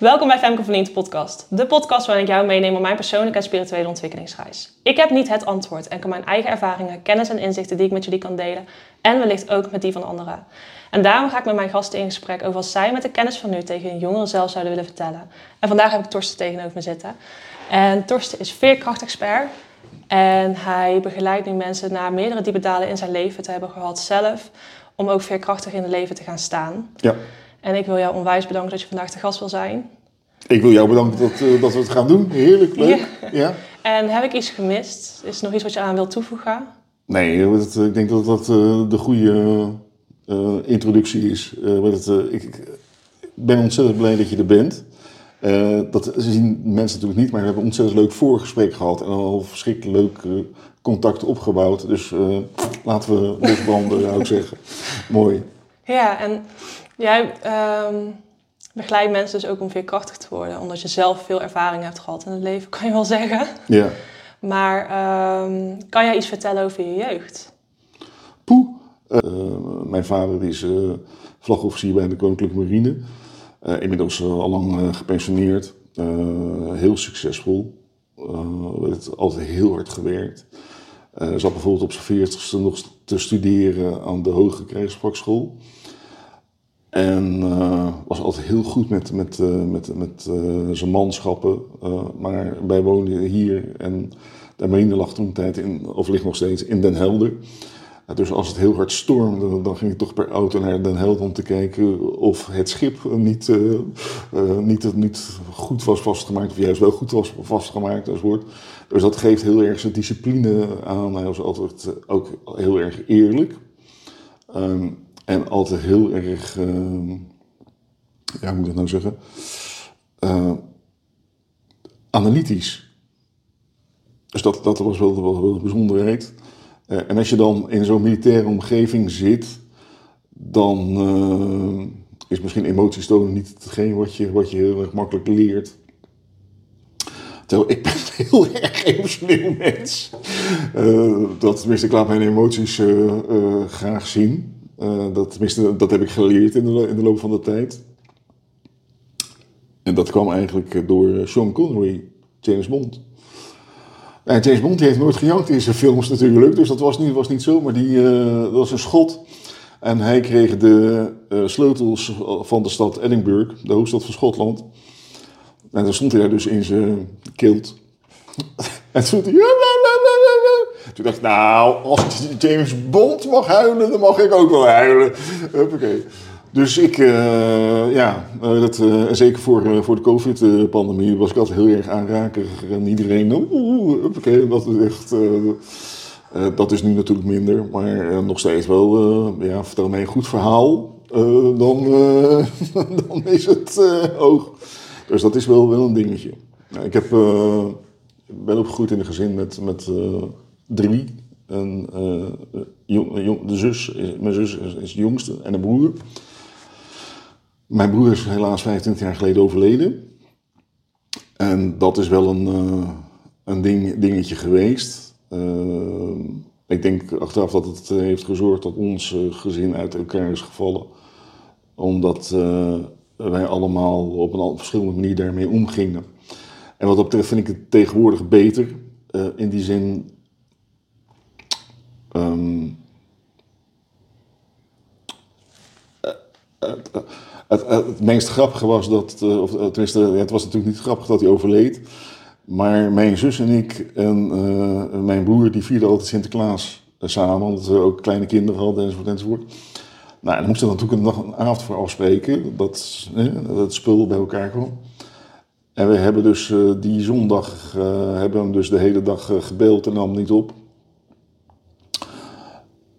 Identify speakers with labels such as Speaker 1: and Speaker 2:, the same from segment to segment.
Speaker 1: Welkom bij Femke van podcast. De podcast waarin ik jou meeneem op mijn persoonlijke en spirituele ontwikkelingsreis. Ik heb niet het antwoord en kan mijn eigen ervaringen, kennis en inzichten die ik met jullie kan delen en wellicht ook met die van anderen. En daarom ga ik met mijn gasten in gesprek over wat zij met de kennis van nu tegen hun jongeren zelf zouden willen vertellen. En vandaag heb ik Torsten tegenover me zitten. En Torsten is veerkrachtexpert en hij begeleidt nu mensen naar meerdere diepe dalen in zijn leven te hebben gehad zelf, om ook veerkrachtig in het leven te gaan staan.
Speaker 2: Ja.
Speaker 1: En ik wil jou onwijs bedanken dat je vandaag te gast wil zijn.
Speaker 2: Ik wil jou bedanken dat, uh, dat we het gaan doen. Heerlijk, leuk. Ja. ja.
Speaker 1: En heb ik iets gemist? Is er nog iets wat je aan wilt toevoegen?
Speaker 2: Nee, het, ik denk dat dat uh, de goede uh, introductie is. Het, ik, ik, ben ontzettend blij dat je er bent. dat zien mensen natuurlijk niet, maar we hebben een ontzettend leuk voorgesprek gehad. En al verschrikkelijk leuk contact opgebouwd. Dus laten we losbranden, zou ik zeggen. Mooi.
Speaker 1: Ja, en jij... Um begeleid mensen dus ook om veerkrachtig te worden. Omdat je zelf veel ervaring hebt gehad in het leven, kan je wel zeggen.
Speaker 2: Ja.
Speaker 1: Maar um, kan jij iets vertellen over je jeugd?
Speaker 2: Poeh. Uh, mijn vader is uh, vlagofficier bij de Koninklijke Marine. Uh, inmiddels al lang gepensioneerd. heel succesvol. heeft altijd heel hard gewerkt. zat bijvoorbeeld op zijn veertigste nog te studeren aan de Hoge Krijgsvakschool. En uh, was altijd heel goed met, met, uh, met, met uh, zijn manschappen. maar wij woonden hier en de marine lag toen tijd in, of ligt nog steeds, in Den Helder. dus als het heel hard stormde, dan ging ik toch per auto naar Den Helder om te kijken of het schip niet, niet, niet goed was vastgemaakt, of juist wel goed was vastgemaakt enzovoort. Dus dat geeft heel erg zijn discipline aan. Hij was altijd ook heel erg eerlijk. Um, en altijd heel erg, uh, ja, hoe moet ik dat nou zeggen? Uh, analytisch. Dus dat, dat was wel, een bijzonderheid. Uh, en als je dan in zo'n militaire omgeving zit, dan uh, is misschien emoties tonen niet hetgeen wat je, wat je heel erg makkelijk leert. Terwijl ik ben een heel erg emotioneel mens. Uh, dat, tenminste, ik laat mijn emoties graag zien. Uh, dat, tenminste, dat heb ik geleerd in de, in de loop van de tijd. En dat kwam eigenlijk door Sean Connery, James Bond. En James Bond heeft nooit gejankt in zijn films natuurlijk, dus dat was niet, was niet zo. Maar die, dat was een schot. En hij kreeg de sleutels van de stad Edinburgh, de hoofdstad van Schotland. En dan stond hij daar dus in zijn kilt. en toen hij... Toen dacht ik, nou, als James Bond mag huilen, dan mag ik ook wel huilen. Huppakee. Dus ik, uh, ja, uh, dat, uh, zeker voor, voor de COVID-pandemie was ik altijd heel erg aanrakerig. En iedereen, oeh, huppakee, dat is echt... dat is nu natuurlijk minder, maar nog steeds wel, ja, vertel mij een goed verhaal, dan, dan is het hoog. Dus dat is wel, wel een dingetje. ik heb, ben opgegroeid in een gezin met, met drie. En, uh, jong, de zus, mijn zus is, de jongste en een broer. Mijn broer is helaas 25 jaar geleden overleden. En dat is wel een, uh, een ding, dingetje geweest. Uh, ik denk achteraf dat het heeft gezorgd dat ons gezin uit elkaar is gevallen. Omdat wij allemaal op een verschillende manier daarmee omgingen. En wat dat betreft vind ik het tegenwoordig beter. in die zin Um, het, het, het, meest grappige was dat, eh, of tenminste, het was natuurlijk niet grappig dat hij overleed. Maar mijn zus en ik en mijn broer, die vierden altijd Sinterklaas samen, omdat we ook kleine kinderen hadden enzovoort enzovoort. Nou, dan moesten we natuurlijk nog een avond voor afspreken, dat, dat het spul bij elkaar kwam. En we hebben dus die zondag, uh, hebben hem dus de hele dag gebeld en nam niet op.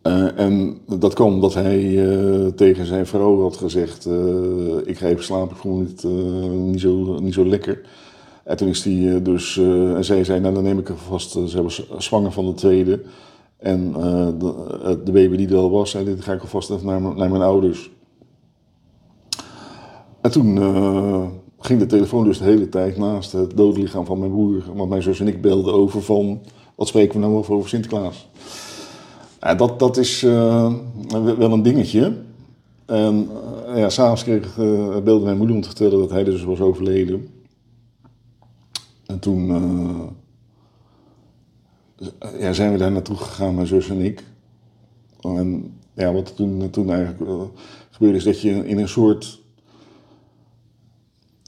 Speaker 2: Uh, en dat kwam omdat hij uh, tegen zijn vrouw had gezegd: uh, Ik ga even slapen, ik voel me niet, niet, zo, niet zo lekker. En toen is hij dus, en zij zei: Nou, dan neem ik er vast. ze was zwanger van de tweede. En de, de, baby die er al was, zei: Dit ga ik alvast even naar, mijn ouders. En toen ging de telefoon dus de hele tijd naast het dode lichaam van mijn broer. Want mijn zus en ik belden over van: Wat spreken we nou over, over Sinterklaas? Ja, dat, dat is uh, wel een dingetje. En ja, s'avonds kreeg, uh, belde mijn moeder om te vertellen dat hij dus was overleden. En toen ja, zijn we daar naartoe gegaan, mijn zus en ik. En ja, wat toen, toen eigenlijk gebeurde is dat je in een soort...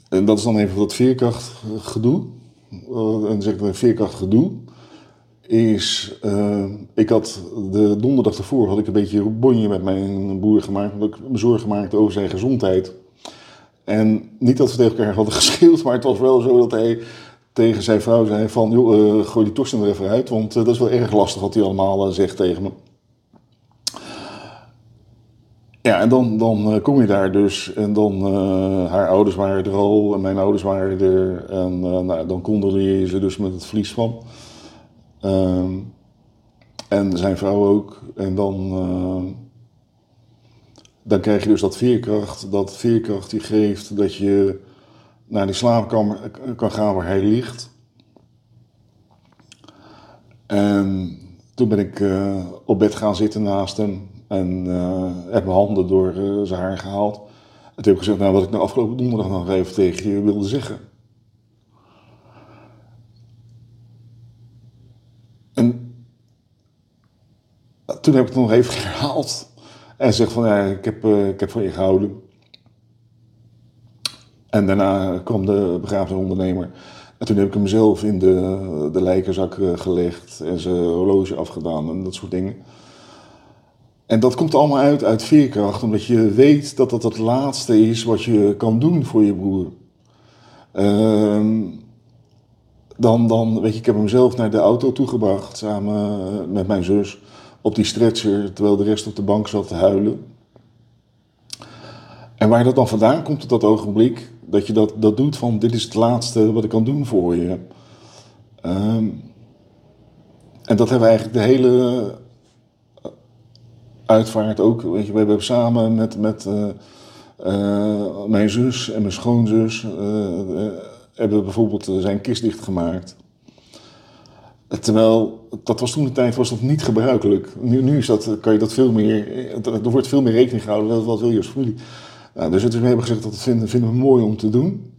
Speaker 2: En dat is dan even dat veerkracht gedoe. en zeg ik een veerkracht gedoe is, uh, ik had de donderdag ervoor had ik een beetje bonje met mijn boer gemaakt, omdat ik me zorgen maakte over zijn gezondheid. En niet dat we tegen elkaar hadden geschreeuwd, maar het was wel zo dat hij tegen zijn vrouw zei van, uh, gooi die torsten er even uit, want uh, dat is wel erg lastig wat hij allemaal zegt tegen me. Ja, en dan, dan kom je daar dus. En dan, haar ouders waren er al en mijn ouders waren er. En nou, dan condoleer je ze dus met het verlies van. Ehm, en zijn vrouw ook. En dan, uh, dan krijg je dus dat veerkracht. Dat veerkracht die geeft dat je naar die slaapkamer kan gaan waar hij ligt. En toen ben ik uh, op bed gaan zitten naast hem. En uh, heb mijn handen door zijn haar gehaald. En toen heb ik gezegd, nou wat ik nou afgelopen donderdag nog even tegen je wilde zeggen. Toen heb ik het nog even herhaald. En zeg van, ja, ik heb, uh, ik heb van je gehouden. En daarna kwam de begrafenisondernemer. En toen heb ik hem zelf in de, de lijkenzak eh, gelegd en zijn horloge afgedaan en dat soort dingen. En dat komt allemaal uit uit veerkracht, omdat je weet dat dat het laatste is wat je kan doen voor je broer. Uh, dan, dan, weet je, ik heb hem zelf naar de auto toegebracht samen eh, met mijn zus op die stretcher, terwijl de rest op de bank zat te huilen. En waar dat dan vandaan komt op dat ogenblik, dat je dat, dat doet van dit is het laatste wat ik kan doen voor je. Um, en dat hebben we eigenlijk de hele eh, uitvaart ook, weet je, we hebben samen met, met uh, uh, mijn zus en mijn schoonzus hebben we bijvoorbeeld eh, zijn kist dichtgemaakt. Terwijl, dat was toen de tijd was dat niet gebruikelijk. Nu, nu is dat, kan je dat veel meer, er wordt veel meer rekening gehouden, wat wil je als familie. Nou, dus het is, we hebben gezegd dat het vinden, vinden we mooi om te doen.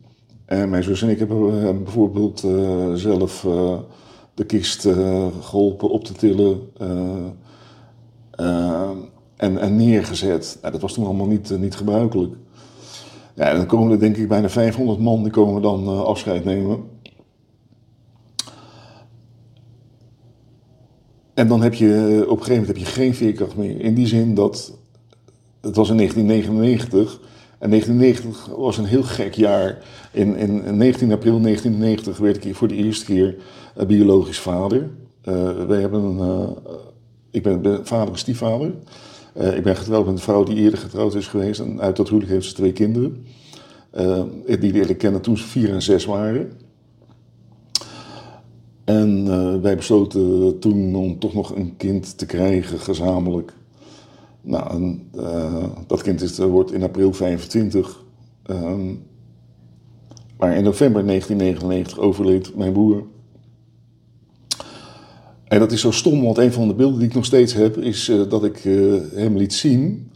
Speaker 2: En mijn zus en ik hebben uh, bijvoorbeeld uh, zelf uh, de kist geholpen op te tillen en, en, neergezet. Nou, dat was toen allemaal niet, niet gebruikelijk. Ja, en dan komen er denk ik bijna 500 man, die komen dan afscheid nemen. En dan heb je op een gegeven moment heb je geen veerkracht meer. In die zin dat, het was in 1999. En 1990 was een heel gek jaar. In, in, 19 april 1990 werd ik voor de eerste keer uh, biologisch vader. Uh, wij hebben een, ik ben, ben vader en stiefvader. Ik ben getrouwd met een vrouw die eerder getrouwd is geweest. En uit dat huwelijk heeft ze twee kinderen. Die leerde kennen toen ze vier en zes waren. En uh, wij besloten toen om toch nog een kind te krijgen, gezamenlijk. Nou, en, dat kind is, wordt in april 25. Ehm, maar in november 1999 overleed mijn broer. En dat is zo stom, want een van de beelden die ik nog steeds heb, is dat ik hem liet zien.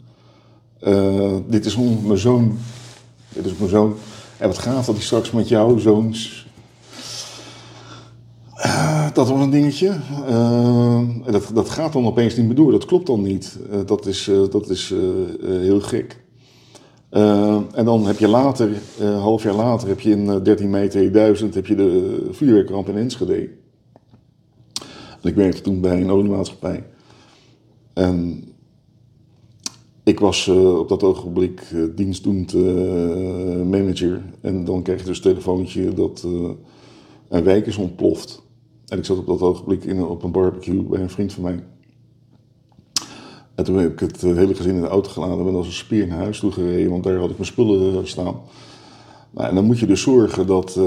Speaker 2: Dit is mijn zoon. Dit is mijn zoon. En wat gaat dat hij straks met jouw zoons. Dat was een dingetje. dat, dat gaat dan opeens niet meer door. Dat klopt dan niet. dat is, dat is heel gek. en dan heb je later, een half jaar later, heb je in 13 mei 2000 heb je de vuurwerkramp in Enschede. Ik werkte toen bij een oliemaatschappij. En ik was op dat ogenblik dienstdoend manager. En dan kreeg je dus een telefoontje dat een wijk is ontploft. En ik zat op dat ogenblik in, op een barbecue bij een vriend van mij. En toen heb ik het hele gezin in de auto geladen en ben als een speer naar huis toe gereden, want daar had ik mijn spullen staan. Nou, en dan moet je dus zorgen dat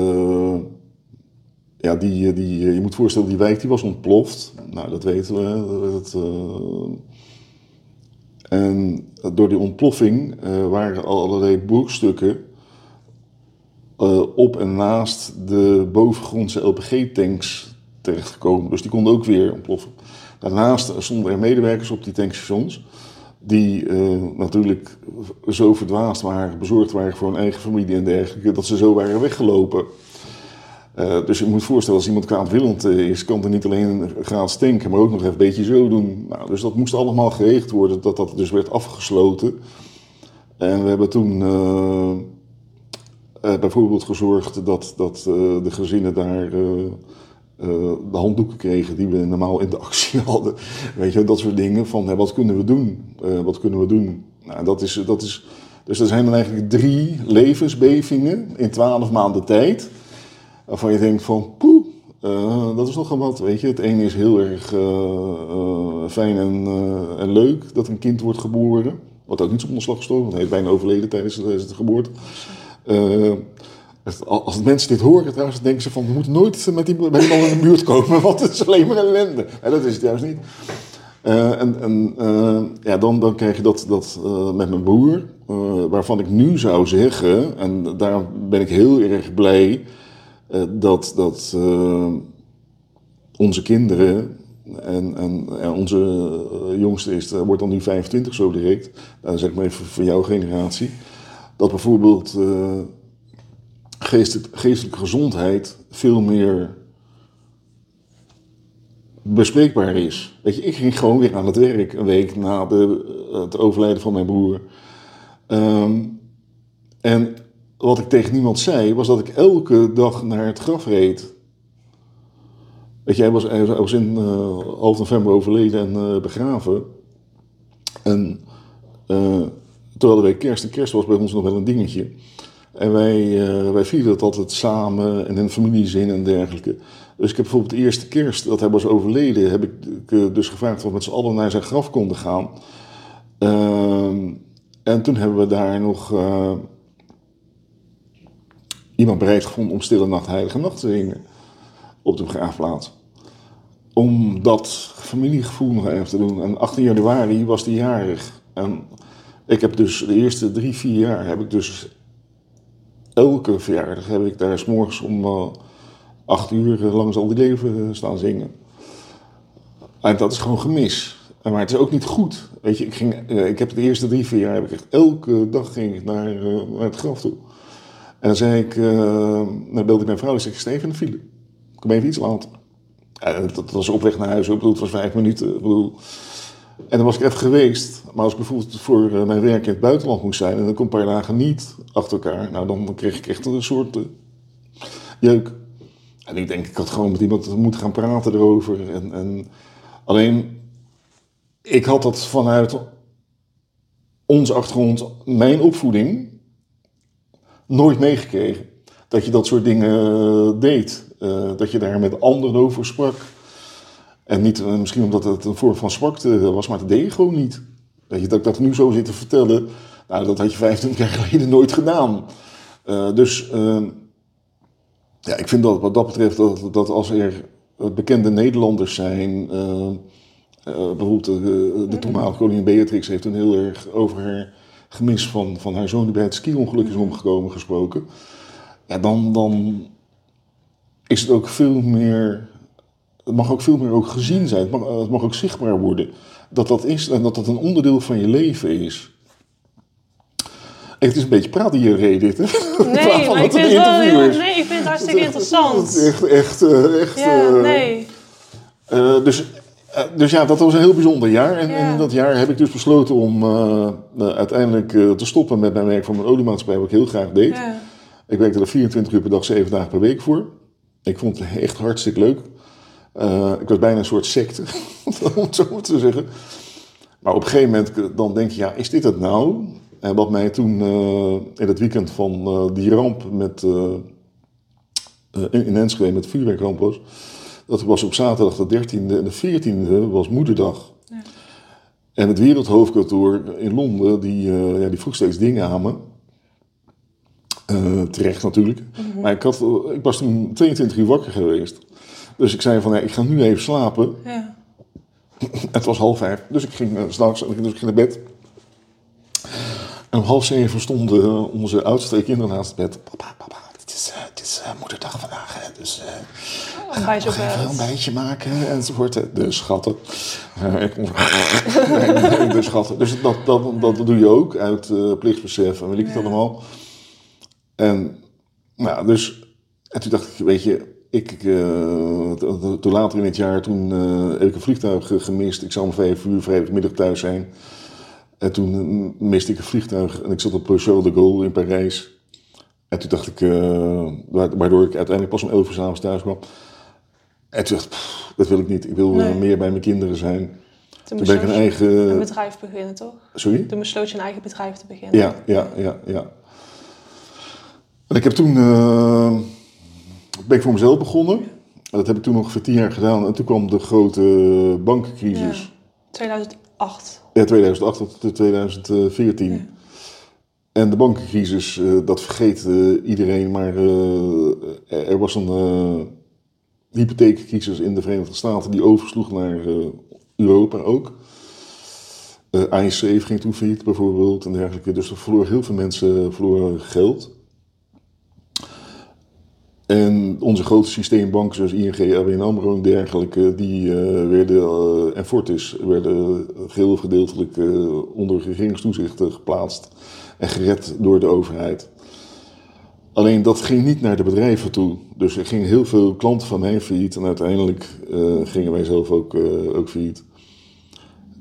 Speaker 2: ja, die, die, je moet voorstellen, die wijk die was ontploft. Nou, dat weten we. Dat, uh, en door die ontploffing uh, waren allerlei broekstukken uh, op en naast de bovengrondse LPG-tanks terechtgekomen. Dus die konden ook weer ontploffen. Daarnaast stonden er medewerkers op die tankstations. die eh, natuurlijk zo verdwaasd waren, bezorgd waren voor hun eigen familie en dergelijke, dat ze zo waren weggelopen. Uh, dus je moet voorstellen, als iemand kwaadwillend is, kan er niet alleen gaan stinken, maar ook nog even een beetje zo doen. Nou, dus dat moest allemaal geregeld worden, dat dat dus werd afgesloten. En we hebben toen bijvoorbeeld gezorgd dat, dat de gezinnen daar de handdoeken kregen die we normaal in de actie hadden. Weet je, dat soort dingen van wat kunnen we doen? wat kunnen we doen? Nou, dat is, dat is, dus er zijn dan eigenlijk drie levensbevingen in twaalf maanden tijd waarvan je denkt van, poeh, uh, dat is nogal wat, weet je. Het ene is heel erg fijn en, leuk dat een kind wordt geboren. Wat ook niet zo onderslag gestorven, want hij is bijna overleden tijdens, tijdens de geboorte. Als mensen dit horen trouwens, denken ze van, we moeten nooit met die, met die man in de buurt komen, want het is alleen maar ellende. Ja, dat is het juist niet. en en ja, dan, dan krijg je dat, dat met mijn broer, waarvan ik nu zou zeggen, en daar ben ik heel erg blij dat, dat onze kinderen en, en ja, onze jongste is, wordt dan nu 25 zo direct, zeg maar even voor jouw generatie, dat bijvoorbeeld geestelijk, geestelijke gezondheid veel meer bespreekbaar is. Weet je, ik ging gewoon weer aan het werk een week na de, het overlijden van mijn broer. Um, en wat ik tegen niemand zei, was dat ik elke dag naar het graf reed. Weet je, hij was, hij was in uh, half november overleden en uh, begraven. En uh, terwijl de week kerst, en kerst was bij ons nog wel een dingetje. En wij, wij vierden het altijd samen en in familiezin en dergelijke. Dus ik heb bijvoorbeeld de eerste kerst dat hij was overleden, heb ik dus gevraagd of we met z'n allen naar zijn graf konden gaan. Ehm, en toen hebben we daar nog iemand bereid gevonden om Stille Nacht, Heilige Nacht te zingen op de begraafplaats. Om dat familiegevoel nog even te doen. En 18 januari was die jarig. En ik heb dus de eerste drie, vier jaar heb ik dus elke verjaardag heb ik daar morgens om uh, acht uur langs al die leven staan zingen. En dat is gewoon gemis. Maar het is ook niet goed. Weet je, ik, ging, ik heb de eerste drie, vier jaar heb ik echt elke dag ging ik naar, naar het graf toe. En dan zei ik, dan belde ik mijn vrouw en zei ik, Steven de file. Kom even iets later. dat, was op weg naar huis, ik bedoel, het was vijf minuten. Bedoel. En dan was ik even geweest, maar als ik bijvoorbeeld voor uh, mijn werk in het buitenland moest zijn en dan kom een paar dagen niet achter elkaar, nou dan kreeg ik echt een soort uh, jeuk. En ik denk, ik had gewoon met iemand moeten gaan praten erover. En, en alleen, ik had dat vanuit onze achtergrond, mijn opvoeding, nooit meegekregen. Dat je dat soort dingen eh, deed. Dat je daar met anderen over sprak. En niet uh, misschien omdat het een vorm van zwakte was, maar dat deed je gewoon niet. Dat je dat ik dat nu zo zit te vertellen, nou, dat had je 25 jaar geleden nooit gedaan. dus ja, ik vind dat wat dat betreft dat, als er bekende Nederlanders zijn. bijvoorbeeld de toenmalige koningin Beatrix heeft een heel erg over haar gemis van, van haar zoon die bij het ski-ongeluk is omgekomen gesproken. Ja, dan, dan is het ook veel meer. Het mag ook veel meer ook gezien zijn. Het mag, het mag ook zichtbaar worden. Dat dat is en dat dat een onderdeel van je leven is. Het is een beetje praten hier reden.
Speaker 1: Nee, maar ik vind, wel, nee, ik vind het hartstikke interessant.
Speaker 2: Echt, echt, echt. echt
Speaker 1: ja, uh, nee.
Speaker 2: Uh, dus uh, dus ja, dat was een heel bijzonder jaar. En ja. in dat jaar heb ik dus besloten om uiteindelijk te stoppen met mijn werk voor mijn oliemaatschappij, wat ik heel graag deed. Ja. Ik werkte er 24 uur per dag, 7 dagen per week voor. Ik vond het echt hartstikke leuk. Ik was bijna een soort secte, om het zo te zeggen. Maar op een gegeven moment dan denk je, ja, is dit het nou? En wat mij toen in het weekend van die ramp met, in, in Enschede, met vuurwerkramp was dat was op zaterdag de 13e en de 14e was moederdag. Ja. En het Wereldhoofdkantoor in Londen, die, ja, die vroeg steeds dingen aan me. Terecht natuurlijk. Mm -hmm. Maar ik, had, ik was toen 22 uur wakker geweest. Dus ik zei van, ja, ik ga nu even slapen. Ja. het was half vijf, dus ik ging uh, s'nachts dus ik ging naar bed. En om half zeven stonden onze oudste kinderen naast het bed. Papa, papa, het is is, het is moederdag vandaag, hè, dus
Speaker 1: bijtje op
Speaker 2: nog even een bijtje maken enzovoort. De schatten. Eh, ik nee, nee, de schatten. Dus dat, dat, dat doe je ook uit eh, plichtsbesef en weet ik het allemaal. En nou, dus en toen dacht ik, weet je, ik, eh, to- to- toen later in het jaar, toen eh, heb ik een vliegtuig eh, gemist. Ik zou om vijf uur vrijdagmiddag thuis zijn. En toen mm, miste ik een vliegtuig en ik zat op eh, Charles de Gaulle in Parijs. En toen dacht ik, eh, wa- waardoor ik uiteindelijk pas om elf uur s'avonds thuis kwam. En toen dacht ik, pff, dat wil ik niet. Ik wil eh,
Speaker 1: Nee.
Speaker 2: meer bij mijn kinderen zijn.
Speaker 1: Toen
Speaker 2: Toen ben ik een eigen...
Speaker 1: een bedrijf beginnen, toch?
Speaker 2: Sorry?
Speaker 1: Toen besloot je een eigen bedrijf te beginnen.
Speaker 2: Ja, ja, ja, ja. En ik heb toen, eh, ben ik voor mezelf begonnen. En dat heb ik toen nog voor tien jaar gedaan. En toen kwam de grote bankencrisis.
Speaker 1: Ja. 2008.
Speaker 2: Ja, 2008 tot 2014.
Speaker 1: Ja.
Speaker 2: En de bankencrisis, eh, dat vergeet eh, iedereen. Maar eh, er- was een hypotheekcrisis in de Verenigde Staten die oversloeg naar Europa ook. ING ging toen failliet bijvoorbeeld en dergelijke. Dus er verloren heel veel mensen verloren geld. En onze grote systeembanken zoals ING, ABN AMRO en dergelijke, die eh, werden, eh, en Fortis, werden geheel gedeeltelijk eh, onder regeringstoezicht geplaatst en gered door de overheid. Alleen dat ging niet naar de bedrijven toe. Dus er gingen heel veel klanten van mij failliet en uiteindelijk gingen wij zelf ook, ook failliet.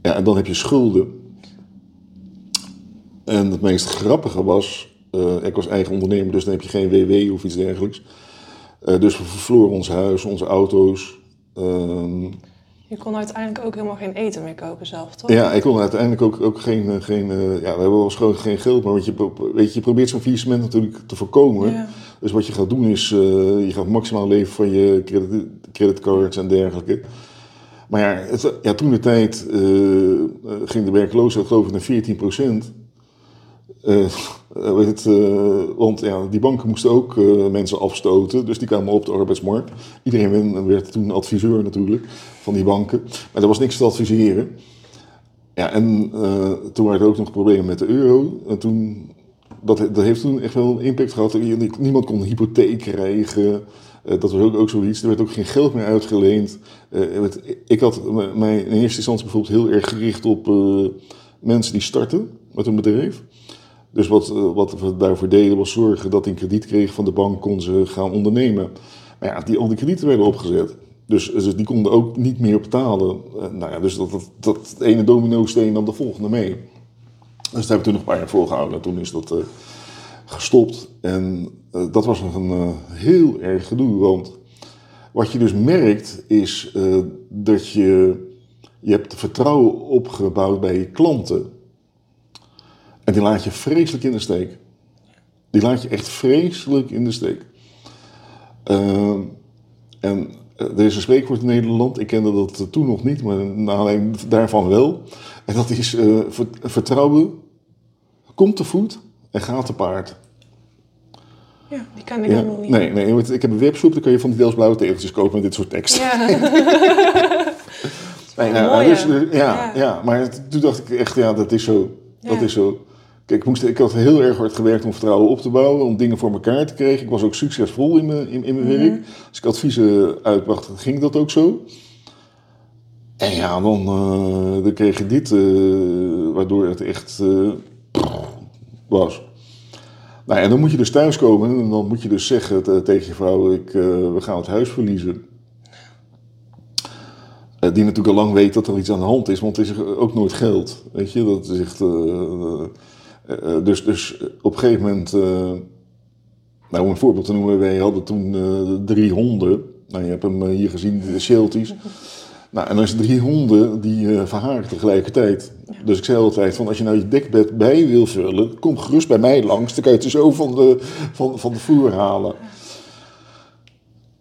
Speaker 2: Ja, en dan heb je schulden. En het meest grappige was, ik was eigen ondernemer, dus dan heb je geen WW of iets dergelijks. Eh, dus we verloren ons huis, onze auto's. Ehm,
Speaker 1: Je kon uiteindelijk ook helemaal geen eten meer kopen zelf, toch?
Speaker 2: ja, ik kon uiteindelijk ook, ook geen, eh, geen eh, ja, we hebben wel gewoon geen geld, maar wat je, weet je, je probeert zo'n faillissement natuurlijk te voorkomen.
Speaker 1: Ja.
Speaker 2: Dus wat je gaat doen is, je gaat maximaal leven van je credit, creditcards en dergelijke. Maar ja, het, ja toen de tijd ging de werkloosheid geloof ik naar 14 procent. Weet het, eh, want ja, die banken moesten ook eh, mensen afstoten, dus die kwamen op de arbeidsmarkt. Iedereen werd- toen adviseur natuurlijk van die banken, maar er was niks te adviseren. Ja, en eh, toen waren er ook nog problemen met de euro. En toen, dat, dat heeft toen echt wel een impact gehad. Niemand kon een hypotheek krijgen. Eh, dat was ook, ook zoiets. Er werd ook geen geld meer uitgeleend. Eh, ik had mij in eerste instantie bijvoorbeeld heel erg gericht op eh, mensen die starten met een bedrijf. Dus wat, eh, wat we daarvoor deden was zorgen dat een krediet kregen van de bank, kon ze gaan ondernemen. Maar ja, die, al die kredieten werden opgezet. Dus, dus die konden ook niet meer betalen. Eh, nou ja, dus dat, dat, ene domino-steen nam de volgende mee. Dus daar hebben we toen nog een paar jaar volgehouden. Toen is dat eh, gestopt. En eh, dat was nog een eh, heel erg gedoe. Want wat je dus merkt is eh, dat je, je hebt vertrouwen opgebouwd bij je klanten. En die laat je vreselijk in de steek. Die laat je echt vreselijk in de steek. Ehm, en eh, er is een spreekwoord in Nederland, ik kende dat toen nog niet, maar naar aanleiding daarvan wel. En dat is eh, ver- vertrouwen komt te voet en gaat te paard.
Speaker 1: Ja, die kan ik
Speaker 2: Ja,
Speaker 1: helemaal niet.
Speaker 2: nee, nee, want ik heb een webshop, dan kan je van die Deelsblauwe tegeltjes kopen met dit soort tekst.
Speaker 1: Ja.
Speaker 2: Nee, nou, dus, eh, ja,
Speaker 1: Ja.
Speaker 2: ja. maar toen dacht ik echt, ja, dat is zo. Dat is zo. Ik, moest, ik had heel erg hard gewerkt om vertrouwen op te bouwen, om dingen voor elkaar te krijgen. Ik was ook succesvol in mijn, in, in mijn werk. Als ik adviezen uitbracht, ging dat ook zo. En ja, dan, eh, dan kreeg je dit, eh, waardoor het echt eh, was. Nou, en dan moet je dus thuiskomen en dan moet je dus zeggen te- tegen je vrouw, ik, we gaan het huis verliezen. Die natuurlijk al lang weet dat er iets aan de hand is, want het is ook nooit geld. Weet je, dat is echt. Eh, eh, eh, dus, dus op een gegeven moment. eh, nou, om een voorbeeld te noemen, wij hadden toen eh, drie honden. Nou, je hebt hem eh, hier gezien, de Shelties. Nou, en dan is drie honden die eh verharen tegelijkertijd. Dus ik zei altijd van, als je nou je dekbed bij wil vullen, kom gerust bij mij langs. Dan kan je het zo van de, van, van de vloer halen.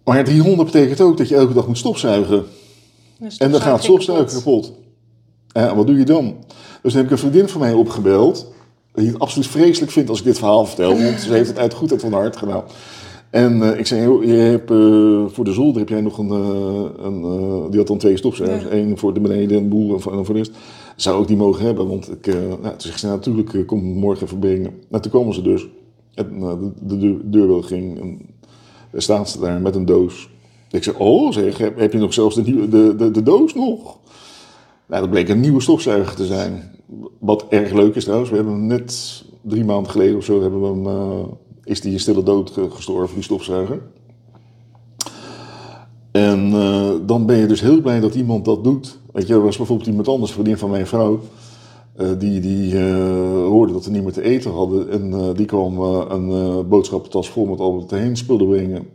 Speaker 2: Maar drie honden betekent ook dat je elke dag moet stofzuigen.
Speaker 1: Dus
Speaker 2: En dan gaat stofzuiger kapot. Ja, wat doe je dan? Dus dan heb ik een vriendin van mij opgebeld. Die het absoluut vreselijk vindt als ik dit verhaal vertel. Want ze heeft het uit goedheid van haar hart gedaan. En eh, ik zei, je hebt, eh, voor de zolder heb jij nog een... eh, een die had dan twee stofzuigers.
Speaker 1: Ja.
Speaker 2: Eén voor de beneden en boel en voor, de rest. Zou ik die mogen hebben? Want ik, nou, toen zegt ze, natuurlijk, eh, kom morgen even brengen. Nou, toen komen ze dus. En, de, de deur, deurbel ging. En staat ze daar met een doos. Ik zeg, oh zeg, heb, heb je nog zelfs de, nieuwe, de, de, de doos nog? Nou, dat bleek een nieuwe stofzuiger te zijn. Wat erg leuk is trouwens. We hebben hem net drie maanden geleden of zo hebben we hem, eh, is die stille dood ge- gestorven, die stofzuiger. En eh, dan ben je dus heel blij dat iemand dat doet. Weet je, er was bijvoorbeeld iemand anders, vriendin van mijn vrouw. eh, die die hoorde dat we niet meer te eten hadden. En die kwam een boodschappentas vol met al het heen spullen brengen.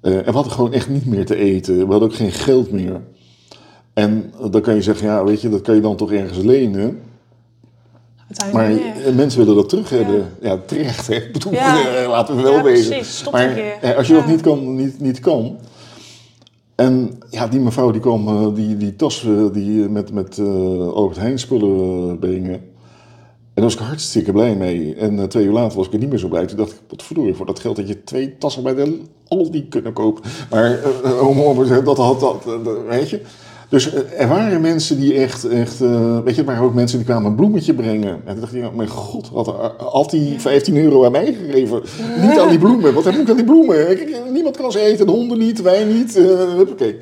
Speaker 2: En we hadden gewoon echt niet meer te eten. We hadden ook geen geld meer. En dan kan je zeggen, ja, weet je, dat kan je dan toch ergens lenen. Maar mensen willen dat terug hebben. Ja, terecht, hè. Ik bedoel,
Speaker 1: Ja.
Speaker 2: eh, laten we wel.
Speaker 1: Stop
Speaker 2: maar eh, als je dat niet kan, niet, niet kan. En ja, die mevrouw die kwam eh, die, die tas die, met, met eh, Albert Heijn spullen brengen. En daar was ik hartstikke blij mee. En twee uur later was ik er niet meer zo blij. Toen dacht ik, wat verdorie, voor dat geld dat je twee tassen bij de Aldi kunnen kopen. Maar eh, om, om, dat had dat, dat, weet je. Dus eh, er waren mensen die echt, echt eh, weet je, er waren ook mensen die kwamen een bloemetje brengen. En toen dacht ik, ja, mijn god, had, had die 15 euro aan mij gegeven. Niet aan die bloemen, wat heb ik aan die bloemen? Niemand kan ze eten, de honden niet, wij niet. huppakee.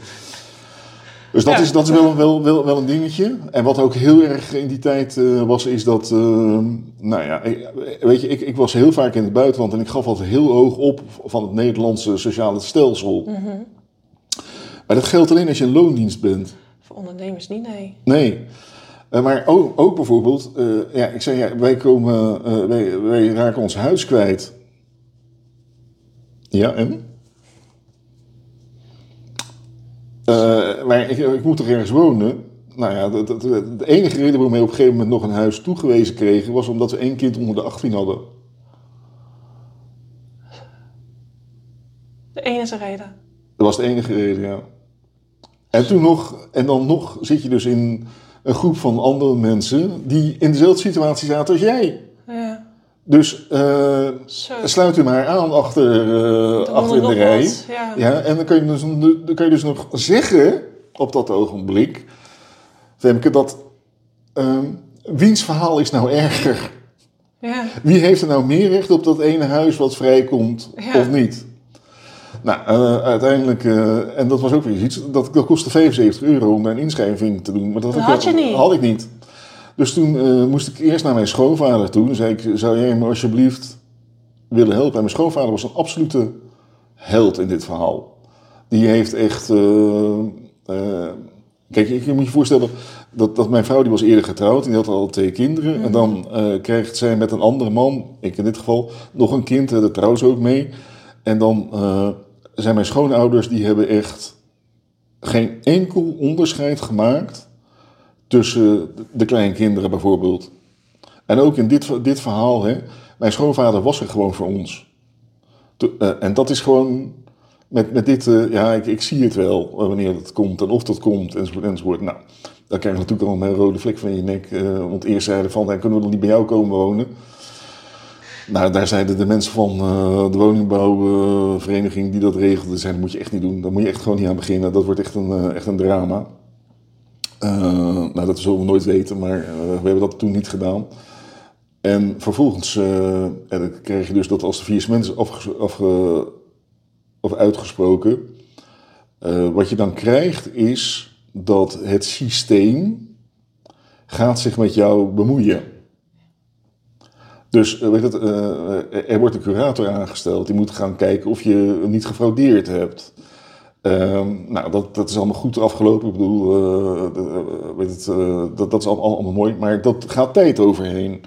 Speaker 2: Dus dat,
Speaker 1: Ja.
Speaker 2: is, dat is wel, wel, wel, wel een dingetje. En wat ook heel erg in die tijd was, is dat... eh, nou ja, weet je, ik, ik was heel vaak in het buitenland... en ik gaf altijd heel hoog op van het Nederlandse sociale stelsel. Maar dat geldt alleen als je een loondienst bent.
Speaker 1: Voor ondernemers niet, nee.
Speaker 2: Nee. Eh, maar ook, ook bijvoorbeeld, eh, ja, ik zei, ja, wij, komen, eh, wij, wij raken ons huis kwijt. Ja, en? Maar ik, ik moet er ergens wonen. Nou ja, de, enige reden waarom wij op een gegeven moment nog een huis toegewezen kregen, was omdat we één kind onder de 18 hadden.
Speaker 1: De enige reden.
Speaker 2: Dat was de enige reden, ja. En toen nog, en dan nog zit je dus in een groep van andere mensen die in dezelfde situatie zaten als jij.
Speaker 1: Ja.
Speaker 2: Dus eh, sluit u maar aan achter, achter in de rij.
Speaker 1: Wat, Ja.
Speaker 2: Ja, en dan kan, je dus, dan je dus nog zeggen op dat ogenblik, Femke, dat ehm, wiens verhaal is nou erger?
Speaker 1: Ja.
Speaker 2: Wie heeft er nou meer recht op dat ene huis wat vrijkomt
Speaker 1: Ja.
Speaker 2: of niet? Nou, eh, uiteindelijk, eh, en dat was ook weer iets, dat, dat kostte 75 euro om daar een inschrijving te doen. Maar dat,
Speaker 1: Dat
Speaker 2: ik-
Speaker 1: had je niet.
Speaker 2: Had ik niet. Dus toen eh, moest ik eerst naar mijn schoonvader toe. Dan zei ik, zou jij me alsjeblieft willen helpen? En mijn schoonvader was een absolute held in dit verhaal. Die heeft echt... kijk, je, moet je voorstellen dat, dat mijn vrouw die was eerder getrouwd. Die had al twee kinderen. En dan eh, krijgt zij met een andere man, ik in dit geval, nog een kind. Daar trouwt ze ook mee. En dan zijn mijn schoonouders, die hebben echt geen enkel onderscheid gemaakt tussen de kleinkinderen bijvoorbeeld. En ook in dit, dit verhaal, hè, mijn schoonvader was er gewoon voor ons. Eh, en dat is gewoon met, met dit, eh, ja, ik, ik zie het wel eh, wanneer het komt en of dat komt enzovoort enzovoort. Nou, dan krijg je natuurlijk al een rode vlek van je nek. want eerst zeiden van, "Hey, kunnen we dan niet bij jou komen wonen? Nou, daar zeiden de mensen van eh, de woningbouwvereniging die dat regelde, zeiden, dat moet je echt niet doen. Daar moet je echt gewoon niet aan beginnen. Dat wordt echt een, eh, echt een drama. Eh, nou, dat zullen we nooit weten, maar we hebben dat toen niet gedaan. En vervolgens en dan kreeg je dus dat als de vier mensen afge, afge, of uitgesproken, wat je dan krijgt is dat het systeem gaat zich met jou bemoeien. Dus eh, weet het, eh, er wordt een curator aangesteld. Die moet gaan kijken of je niet gefraudeerd hebt. Ehm, nou, dat, dat is allemaal goed afgelopen. Ik bedoel, eh, eh, weet het, eh, dat, dat is allemaal, mooi. Maar dat gaat tijd overheen.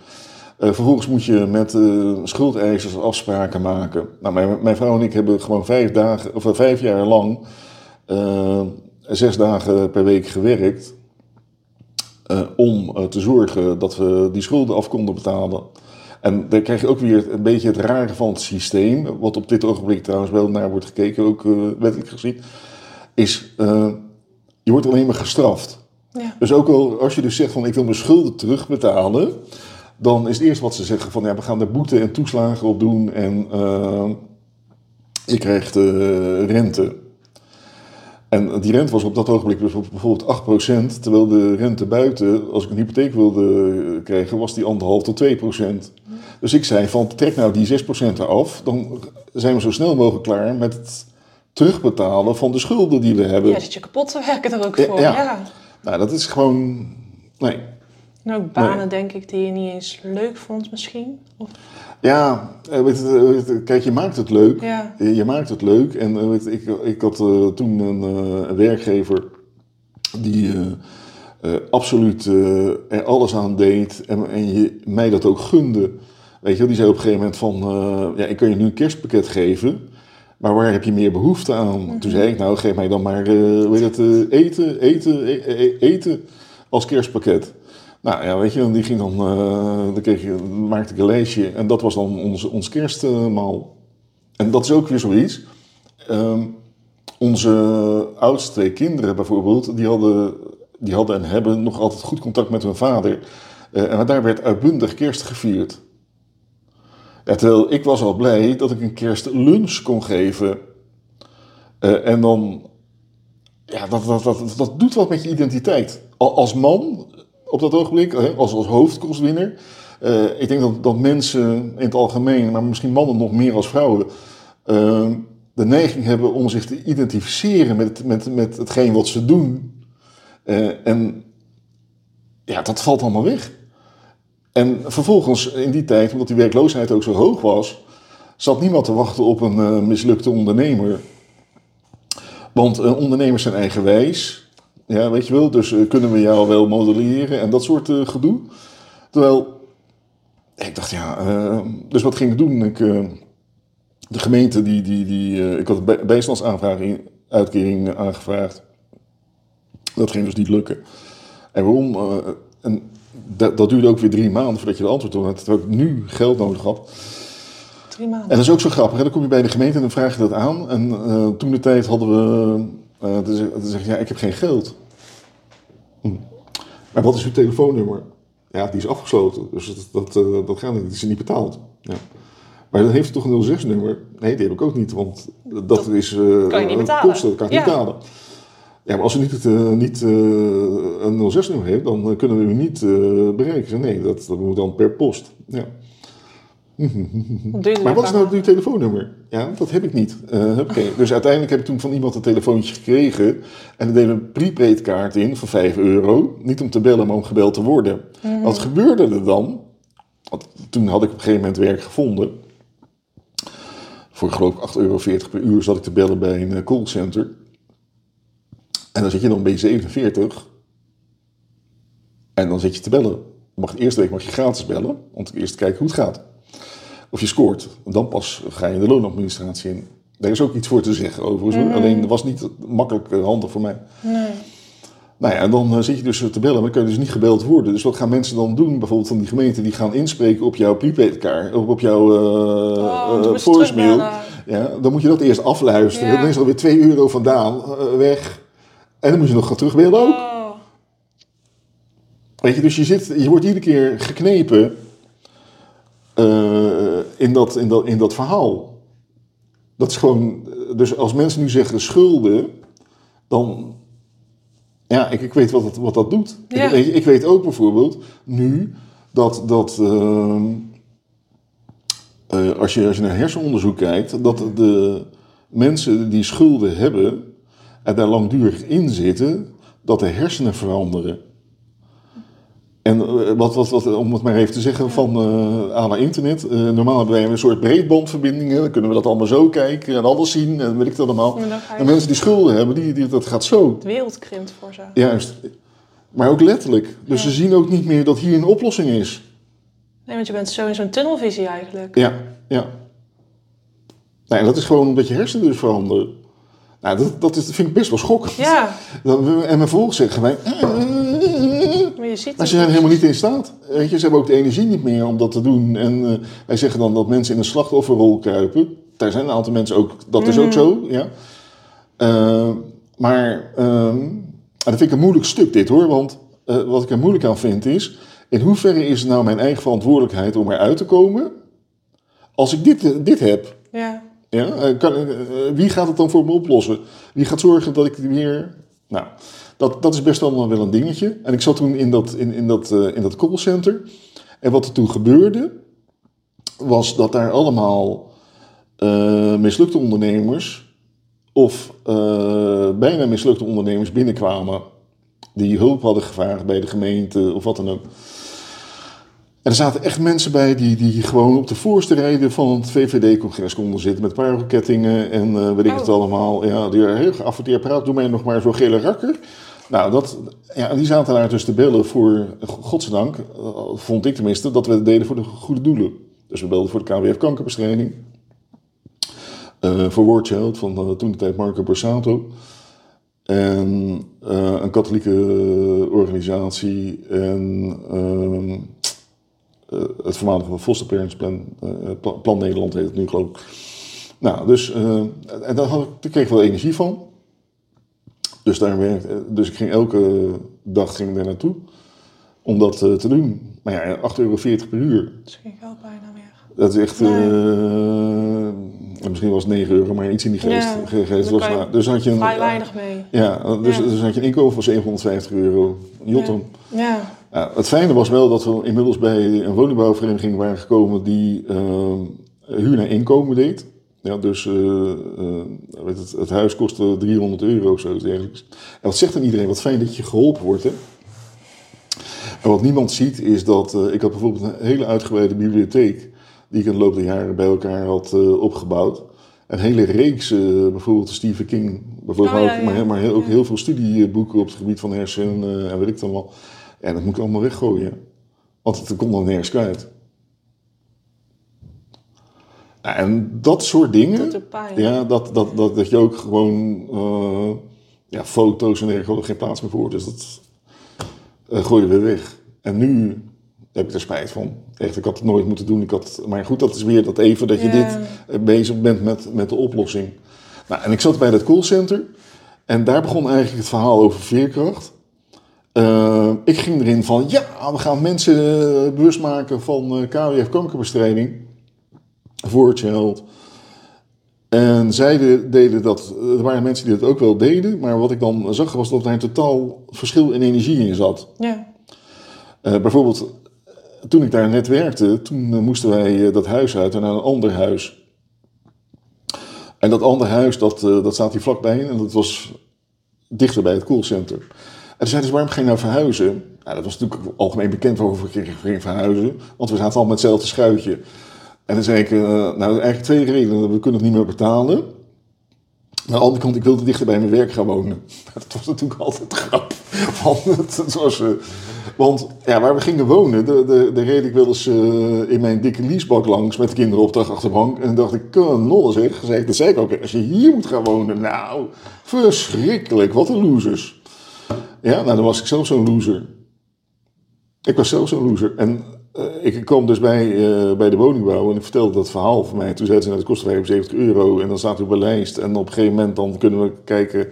Speaker 2: Eh, vervolgens moet je met eh, schuldeisers afspraken maken. Nou, mijn, mijn vrouw en ik hebben gewoon vijf, dagen, of, eh, vijf jaar lang eh, zes dagen per week gewerkt. eh, om eh, te zorgen dat we die schulden af konden betalen. En dan krijg je ook weer een beetje het rare van het systeem, wat op dit ogenblik trouwens wel naar wordt gekeken, ook eh, wettelijk gezien, is eh, je wordt alleen maar gestraft.
Speaker 1: Ja.
Speaker 2: Dus ook al als je dus zegt van ik wil mijn schulden terugbetalen, dan is het eerst wat ze zeggen van ja, we gaan er boete en toeslagen op doen en eh, je krijgt rente. En die rente was op dat ogenblik dus bijvoorbeeld 8%, terwijl de rente buiten, als ik een hypotheek wilde krijgen, was die 1,5 tot 2%. Dus ik zei van, trek nou die 6% eraf, dan zijn we zo snel mogelijk klaar met het terugbetalen van de schulden die we hebben.
Speaker 1: Ja, zit je kapot te werken er ook voor.
Speaker 2: Ja.
Speaker 1: Ja.
Speaker 2: Nou, dat is gewoon, nee.
Speaker 1: En ook banen, denk ik, die je niet eens leuk vond misschien. Of,
Speaker 2: Ja, eh, weet eh, weet kijk, je maakt het leuk.
Speaker 1: ja.
Speaker 2: Je maakt het leuk. En eh, weet ik, ik had toen een, werkgever die absoluut er alles aan deed en, en je, mij dat ook gunde. Weet je, die zei op een gegeven moment van, ja, ik kan je nu een kerstpakket geven, maar waar heb je meer behoefte aan? Toen zei ik, nou, geef mij dan maar, hoe heet het, eten, eten, e- e- eten als kerstpakket. Nou ja, weet je, die ging dan, eh, dan kreeg je, maakte ik een lijstje en dat was dan ons, ons kerstmaal. En dat is ook weer zoiets. Ehm, onze oudste twee kinderen bijvoorbeeld, die hadden, die hadden en hebben nog altijd goed contact met hun vader. Eh, en daar werd uitbundig kerst gevierd. Terwijl ik was al blij dat ik een kerstlunch kon geven. Eh, en dan, ja, dat, dat, dat, dat doet wat met je identiteit. Al- Als man, op dat ogenblik, als, als hoofdkostwinner. eh, ik denk dat, dat mensen in het algemeen, maar misschien mannen nog meer als vrouwen, eh, de neiging hebben om zich te identificeren met, met, met hetgeen wat ze doen. Eh, en ja, dat valt allemaal weg. En vervolgens, in die tijd, omdat die werkloosheid ook zo hoog was, zat niemand te wachten op een mislukte ondernemer. Want ondernemers zijn eigenwijs. Ja, weet je wel, dus eh, kunnen we jou wel modelleren en dat soort eh, gedoe. Terwijl, ik dacht, ja, eh, dus wat ging ik doen? Ik, eh, de gemeente, die, die, die, eh, ik had een uitkering aangevraagd. Dat ging dus niet lukken. En waarom? En dat, dat duurde ook weer drie maanden voordat je de antwoord had. Terwijl ik nu geld nodig had.
Speaker 1: Drie maanden.
Speaker 2: En dat is ook zo grappig. Hè? Dan kom je bij de gemeente en dan vraag je dat aan. En toen de tijd hadden we... eh dan zeg- je, ja, ik heb geen geld. Hm. Maar wat is uw telefoonnummer? Ja, die is afgesloten. Dus dat, dat, eh, dat gaat niet. Die is niet betaald. Ja. Maar dan heeft u toch een 06-nummer? Nee, die heb ik ook niet. Want dat,
Speaker 1: Dat
Speaker 2: is...
Speaker 1: kan je niet betalen.
Speaker 2: Kosten, dat kan ik
Speaker 1: Ja.
Speaker 2: niet betalen. Ja, maar als u niet, het, niet een 06-nummer heeft, dan kunnen we u niet bereiken. Nee, dat, dat moet dan per post. Ja. Maar wat is nou uw telefoonnummer? Ja, dat heb ik niet. Oké. Dus uiteindelijk heb ik toen van iemand een telefoontje gekregen. En er deed een prepaid kaart in voor 5 euro. Niet om te bellen, maar om gebeld te worden. Wat gebeurde er dan? Want toen had ik op een gegeven moment werk gevonden. Voor geloof ik 8,40 euro per uur zat ik te bellen bij een eh, callcenter. En dan zit je dan bij 47. En dan zit je te bellen. Mag de eerste week mag je gratis bellen. Om eerst te kijken hoe het gaat. Of je scoort. Dan pas ga je de loonadministratie in. Daar is ook iets voor te zeggen overigens. hoor. Alleen dat was niet makkelijk eh, handig voor mij.
Speaker 1: Nee.
Speaker 2: Nou ja, en dan eh, zit je dus te bellen, maar dan kan je dus niet gebeld worden. Dus wat gaan mensen dan doen? Bijvoorbeeld van die gemeente, die gaan inspreken op jouw prepaidkaart, of op jouw eh
Speaker 1: Oh,
Speaker 2: eh, voicemail. Ja, dan moet je dat eerst afluisteren.
Speaker 1: Ja.
Speaker 2: Dan is er alweer 2 euro vandaan, eh, weg. En dan moet je nog gaan terugbellen ook.
Speaker 1: Oh.
Speaker 2: Weet je, dus je, zit, je wordt iedere keer geknepen eh, in, dat, in, dat, in dat verhaal. Dat is gewoon, dus als mensen nu zeggen schulden, dan, ja, ik, ik weet wat dat, wat dat doet.
Speaker 1: Ja.
Speaker 2: Ik, ik weet ook bijvoorbeeld nu dat, dat ehm, eh, als, je, als je naar hersenonderzoek kijkt, dat de mensen die schulden hebben en daar langdurig in zitten, dat de hersenen veranderen. En eh, wat, wat, wat, om het maar even te zeggen van eh aan het internet. eh, normaal hebben wij een soort breedbandverbindingen. Dan kunnen we dat allemaal zo kijken en alles zien en weet ik dat allemaal. En mensen die schulden hebben, die, die, dat gaat zo.
Speaker 1: De wereld krimpt voor ze.
Speaker 2: Juist. Maar ook letterlijk. Dus
Speaker 1: Ja.
Speaker 2: ze zien ook niet meer dat hier een oplossing is.
Speaker 1: Nee, want je bent zo in zo'n tunnelvisie eigenlijk.
Speaker 2: Ja, ja. Nou, en dat is gewoon omdat je hersenen dus veranderen. Nou, dat, dat, is, dat vind ik best wel schokkend.
Speaker 1: Ja,
Speaker 2: En vervolgens zeggen wij...
Speaker 1: maar je ziet
Speaker 2: Maar ze zijn helemaal niet in staat. Weet je, ze hebben ook de energie niet meer om dat te doen. En eh, wij zeggen dan dat mensen in een slachtofferrol kruipen. Daar zijn een aantal mensen ook, dat is ook zo, ja. Eh, maar ehm, en dat vind ik een moeilijk stuk dit hoor. Want eh, wat ik er moeilijk aan vind is... in hoeverre is het nou mijn eigen verantwoordelijkheid om eruit te komen... als ik dit, dit heb.
Speaker 1: Ja.
Speaker 2: Ja? Kan, wie gaat het dan voor me oplossen? Wie gaat zorgen dat ik weer... Nou, dat, dat is best wel wel een dingetje. En ik zat toen in dat, in, in dat, eh, in dat callcenter. En wat er toen gebeurde, was dat daar allemaal eh, mislukte ondernemers of eh, bijna mislukte ondernemers binnenkwamen die hulp hadden gevraagd bij de gemeente of wat dan ook. En er zaten echt mensen bij die, die gewoon op de voorste rijden van het VVD-congres konden zitten met parokettingen en eh weet ik het
Speaker 1: Oh.
Speaker 2: allemaal. Ja, die heel geaffecteerd praat, doe mij nog maar zo'n gele rakker. Nou, dat, ja, die zaten daar dus te bellen voor, godzijdank, eh, vond ik tenminste, dat we het deden voor de goede doelen. Dus we belden voor de KWF kankerbestrijding. eh, voor War Child van eh, toen de tijd Marco Borsato. En een katholieke organisatie en ehm, eh, het voormalige Foster Parents Plan, Pla- Plan Nederland heet het nu geloof. Nou, dus, en daar, daar kreeg ik wel energie van. Dus, daar werkte, dus ik ging elke dag ging ik daar naartoe om dat eh, te doen. Maar ja, 8,40 euro per uur.
Speaker 1: Dat is geen geld bijna meer.
Speaker 2: Dat is echt,
Speaker 1: Nee.
Speaker 2: eh, misschien was het 9 euro, maar iets in die geest.
Speaker 1: Ja,
Speaker 2: ge- geest was, dus had je een,
Speaker 1: Vrij weinig mee.
Speaker 2: ja, dus,
Speaker 1: Ja.
Speaker 2: dus had je een inkomen van 750 euro. Jotten.
Speaker 1: Ja.
Speaker 2: Ja, het fijne was wel dat we inmiddels bij een woningbouwvereniging waren gekomen die eh, huur naar inkomen deed. Ja, dus eh, eh, weet het, het huis kostte 300 euro of zoiets dergelijks. En wat zegt dan iedereen? Wat fijn dat je geholpen wordt. Hè? En wat niemand ziet is dat eh, ik had bijvoorbeeld een hele uitgebreide bibliotheek die ik in de loop der jaren bij elkaar had opgebouwd. Een hele reeks, bijvoorbeeld Stephen King, bijvoorbeeld,
Speaker 1: Oh,
Speaker 2: maar,
Speaker 1: ja,
Speaker 2: maar, ook heel veel studieboeken op het gebied van hersenen en weet ik het allemaal. En dat moet ik allemaal weggooien. Want het kon dan nergens kwijt. Nou, En dat soort dingen,
Speaker 1: Dat pijn.
Speaker 2: ja, dat, dat, dat, dat je ook gewoon eh, ja, foto's en dergelijke geen plaats meer voor. Dus dat eh gooiden we weg. En nu heb ik er spijt van. Echt, ik had het nooit moeten doen. Ik had, maar goed, dat is weer dat even dat je dit eh, bezig bent met, met de oplossing. Nou, en ik zat bij dat callcenter. En daar begon eigenlijk het verhaal over veerkracht. Ik ging erin van, ja, we gaan mensen bewust maken van KWF kankerbestrijding. Voor Child. En zij de- deden dat, er waren mensen die dat ook wel deden, maar wat ik dan zag was dat daar een totaal verschil in energie in zat.
Speaker 1: Ja.
Speaker 2: Eh, bijvoorbeeld, toen ik daar net werkte, toen eh, moesten wij eh, dat huis uit en naar een ander huis. En dat andere huis, dat, dat staat hier vlakbij en dat was dichter bij het callcenter. En toen zeiden ze, waarom je nou verhuizen? Nou, dat was natuurlijk algemeen bekend waarover ik ging- ging verhuizen, want we zaten allemaal met hetzelfde schuitje. En dan zei ik, eh, nou eigenlijk twee redenen. We kunnen het niet meer betalen. Aan de andere kant, ik wilde dichter bij mijn werk gaan wonen. Dat was natuurlijk altijd grap. Want, eh, want ja, waar we gingen wonen, de, de reed ik wel eens eh, in mijn dikke leasebak langs met de kinderen op de achterbank. En dacht ik, kanon zeg. Zei Dat zei ik ook, als je hier moet gaan wonen, nou, verschrikkelijk. Wat een losers. Ja, nou dan was ik zelf zo'n loser. Ik was zelf zo'n loser. En ik kwam dus bij, eh, bij de woningbouw en ik vertelde dat verhaal van mij. Toen zeiden ze, nou, dat kost 75 euro en dan staat u op een lijst. En op een gegeven moment dan kunnen we kijken...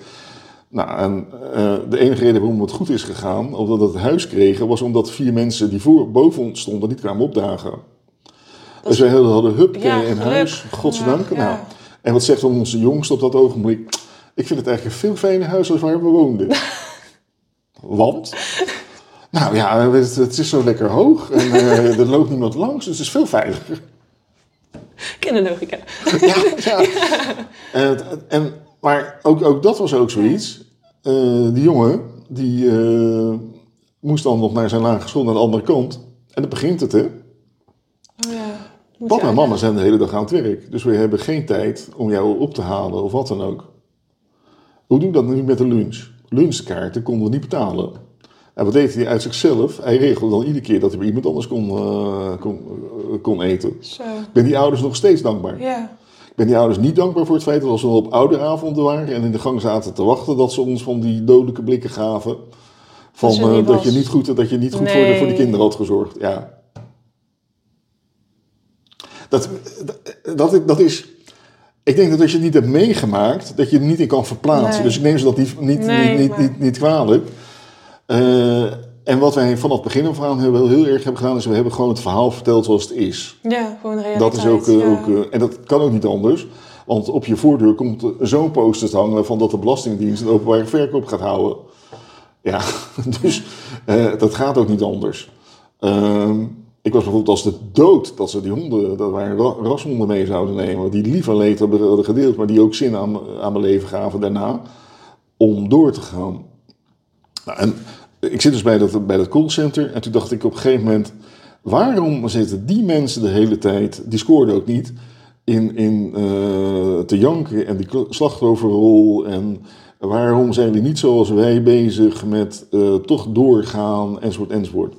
Speaker 2: Nou, en eh, de enige reden waarom het goed is gegaan, omdat we het huis kregen, was omdat vier mensen die voor, boven ons stonden niet kwamen opdagen. Dus wij hadden hup
Speaker 1: Ja,
Speaker 2: in huis, godzijdank.
Speaker 1: Ja, ja.
Speaker 2: Nou, en wat zegt dan onze jongste op dat ogenblik? Ik vind het eigenlijk een veel fijner huis als waar we woonden. Want? Nou ja, het, het is zo lekker hoog en eh, er loopt niemand langs, dus het is veel veiliger.
Speaker 1: Kinderlogica.
Speaker 2: Ja, ja. En, en, maar ook, ook dat was ook zoiets. Eh, die jongen, die eh, moest dan nog naar zijn lagere school naar de andere kant. En dan begint het, hè.
Speaker 1: Oh ja. Moet
Speaker 2: Papa en mama zijn de hele dag aan het werk. Dus we hebben geen tijd om jou op te halen of wat dan ook. Hoe doe ik dat nu met de lunch? Lunchkaarten konden we niet betalen. En wat deed hij uit zichzelf? Hij regelde dan iedere keer dat hij bij iemand anders kon, eh, kon, eh, kon eten.
Speaker 1: Zo.
Speaker 2: Ik ben die ouders nog steeds dankbaar.
Speaker 1: Ja.
Speaker 2: Ik ben die ouders niet dankbaar voor het feit dat als we op ouderavonden waren en in de gang zaten te wachten, dat ze ons van die dodelijke blikken gaven. Van
Speaker 1: Dat
Speaker 2: dat,
Speaker 1: je niet
Speaker 2: dat je
Speaker 1: was.
Speaker 2: niet goed, dat je niet goed voor, de, voor de kinderen had gezorgd. Ja. Dat, dat, dat is. Ik denk dat als je het niet hebt meegemaakt, dat je het niet in kan verplaatsen.
Speaker 1: Nee.
Speaker 2: Dus ik neem ze dat niet, niet,
Speaker 1: Nee,
Speaker 2: niet, niet, niet, niet kwalijk. Eh, en wat wij vanaf het begin af aan hebben, wel heel erg hebben gedaan, is we hebben gewoon het verhaal verteld zoals het is.
Speaker 1: Ja, gewoon realiteit.
Speaker 2: Dat is ook, eh,
Speaker 1: ja.
Speaker 2: ook eh, en dat kan ook niet anders. Want op je voordeur komt zo'n poster te hangen van dat de Belastingdienst een openbare verkoop gaat houden. Ja, dus uh, dat gaat ook niet anders. Ehm, ik was bijvoorbeeld als de dood dat ze die honden, dat waren rashonden mee zouden nemen, die liever leed hadden gedeeld, maar die ook zin aan, aan mijn leven gaven daarna, om door te gaan. Nou, en ik zit dus bij dat, bij dat callcenter en toen dacht ik op een gegeven moment, waarom zitten die mensen de hele tijd, die scoorden ook niet, in, in uh, te janken en die slachtofferrol en waarom zijn die niet zoals wij bezig met uh, toch doorgaan enzovoort enzovoort.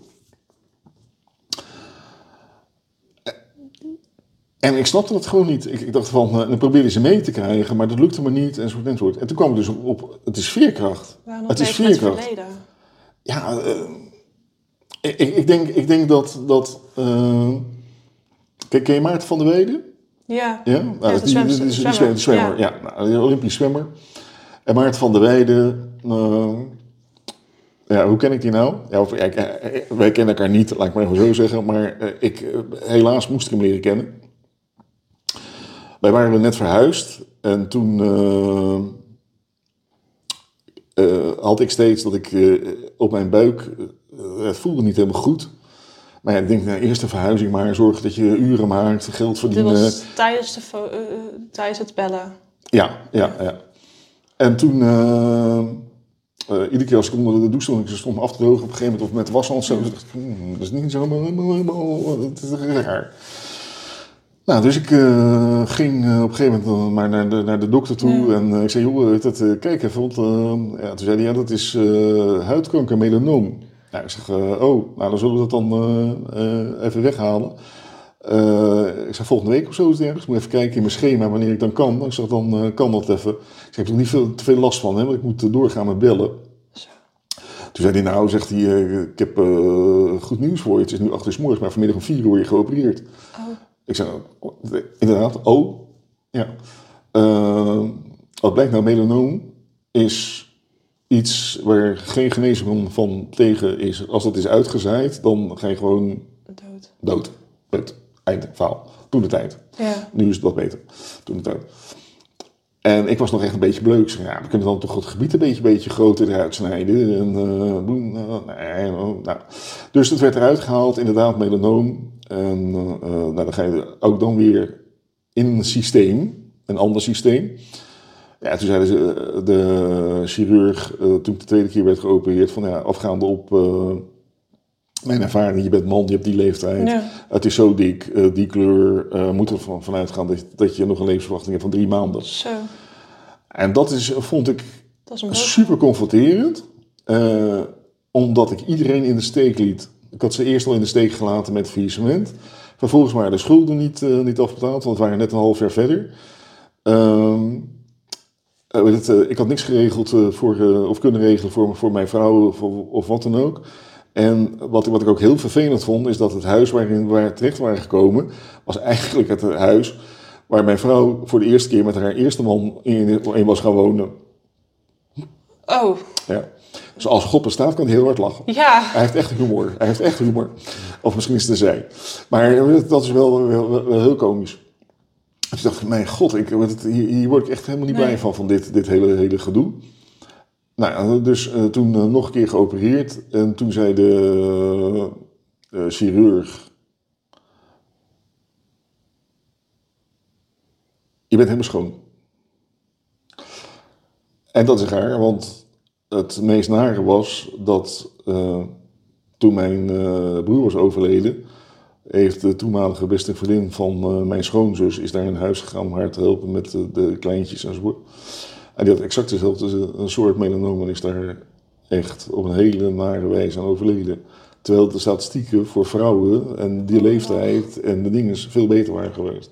Speaker 2: En ik snapte dat gewoon niet. Ik, ik dacht van, uh, dan probeerde ze mee te krijgen, maar dat lukte me niet, enzovoort, enzovoort. En toen kwam ik dus op, op het is veerkracht. het is veerkracht. Ja, uh, ik, ik, denk, ik denk dat, dat uh, ken, ken je Maarten van der Weden?
Speaker 1: Ja,
Speaker 2: ja? Nou, ja
Speaker 1: de, die,
Speaker 2: zwemmer. Die, die, zwemmer, zwemmer. Ja, ja nou, Olympisch zwemmer. En Maarten van der Weijden, ja, hoe ken ik die nou? Ja, of, ja, wij kennen elkaar niet, laat ik maar even zo zeggen, maar ik, helaas moest ik hem leren kennen. Wij waren net verhuisd en toen uh, uh, had ik steeds dat ik uh, op mijn buik, het voelde niet helemaal goed. Maar ja, ik denk, nou, eerst de verhuizing maar, zorg dat je uren maakt, geld verdienen.
Speaker 1: Dit was tijdens, de, tijdens het bellen?
Speaker 2: Ja, ja, ja. En toen, iedere keer als ik onder de douche stond, ik stond me af te drogen op een gegeven moment, of met washand zo, dacht ik, hmm, dat is niet zo helemaal, helemaal, het is raar. Nou, dus ik uh, ging uh, op een gegeven moment maar naar de, naar de dokter toe ja. en uh, ik zei, joh, dat, kijk even, want ja, toen zei hij, ja, dat is huidkanker, melanoom. Nou, ik zeg, oh, nou dan zullen we dat dan even weghalen. ik zeg, volgende week of zo is het ergens. Ik moet even kijken in mijn schema wanneer ik dan kan. Ik zeg, dan kan dat even. Ik zeg, ik heb er niet veel, te veel last van, hè, want ik moet doorgaan met bellen. Toen zei hij, nou, zegt hij, ik heb goed nieuws voor je. Het is nu acht uur s morgens, maar vanmiddag om vier uur word je geopereerd.
Speaker 1: Oh.
Speaker 2: Ik zei, inderdaad, oh, ja. Uh, wat blijkt nou, melanoom is iets waar geen genezing van tegen is. Als dat is uitgezaaid, dan ga je gewoon
Speaker 1: dood.
Speaker 2: Dood. Einde verhaal. Toen de tijd.
Speaker 1: Ja.
Speaker 2: Nu is het wat beter. Toen de tijd. En ik was nog echt een beetje bleuk. Ja, we kunnen dan toch het gebied een beetje, beetje groter eruit snijden. En, uh, doen, uh, nee, nou. Dus het werd eruit gehaald, inderdaad, melanoom. En uh, nou, dan ga je ook dan weer in een systeem, een ander systeem. Ja, toen zeiden ze, de chirurg, toen ik de tweede keer werd geopereerd, van ja, afgaande op mijn ervaring, je bent man, je hebt die leeftijd,
Speaker 1: ja.
Speaker 2: het is zo dik, uh, die kleur, uh, moet er van, vanuit gaan dat, dat je nog een levensverwachting hebt van drie maanden.
Speaker 1: Zo.
Speaker 2: En dat is, vond ik
Speaker 1: dat is
Speaker 2: super confronterend, uh, omdat ik iedereen in de steek liet. Ik had ze eerst al in de steek gelaten met faillissement. Vervolgens waren de schulden niet, niet afbetaald, want we waren net een half jaar verder. Ehm, het, ik had niks geregeld voor, of kunnen regelen voor, voor mijn vrouw of, of wat dan ook. En wat, wat ik ook heel vervelend vond, is dat het huis waarin we terecht waren gekomen, was eigenlijk het huis waar mijn vrouw voor de eerste keer met haar eerste man in, in was gaan wonen.
Speaker 1: Oh.
Speaker 2: Ja. Dus als God bestaat, kan hij heel hard lachen.
Speaker 1: Ja.
Speaker 2: Hij heeft echt humor. Hij heeft echt humor. Of misschien is het de zij. Maar dat is wel, wel, heel komisch. Dus ik dacht, mijn god, ik, hier, hier word ik echt helemaal niet
Speaker 1: Nee.
Speaker 2: blij van, van dit, dit hele, hele gedoe. Nou, ja, dus eh, toen eh, nog een keer geopereerd. En toen zei de eh, chirurg... Je bent helemaal schoon. En dat is raar, want het meest nare was dat eh, toen mijn eh, broer was overleden, heeft de toenmalige beste vriendin van eh, mijn schoonzus is daar in huis gegaan om haar te helpen met de, kleintjes enzovoort. En die had exact dezelfde een soort melanoom en is daar echt op een hele nare wijze aan overleden. Terwijl de statistieken voor vrouwen en die leeftijd en de dingen veel beter waren geweest.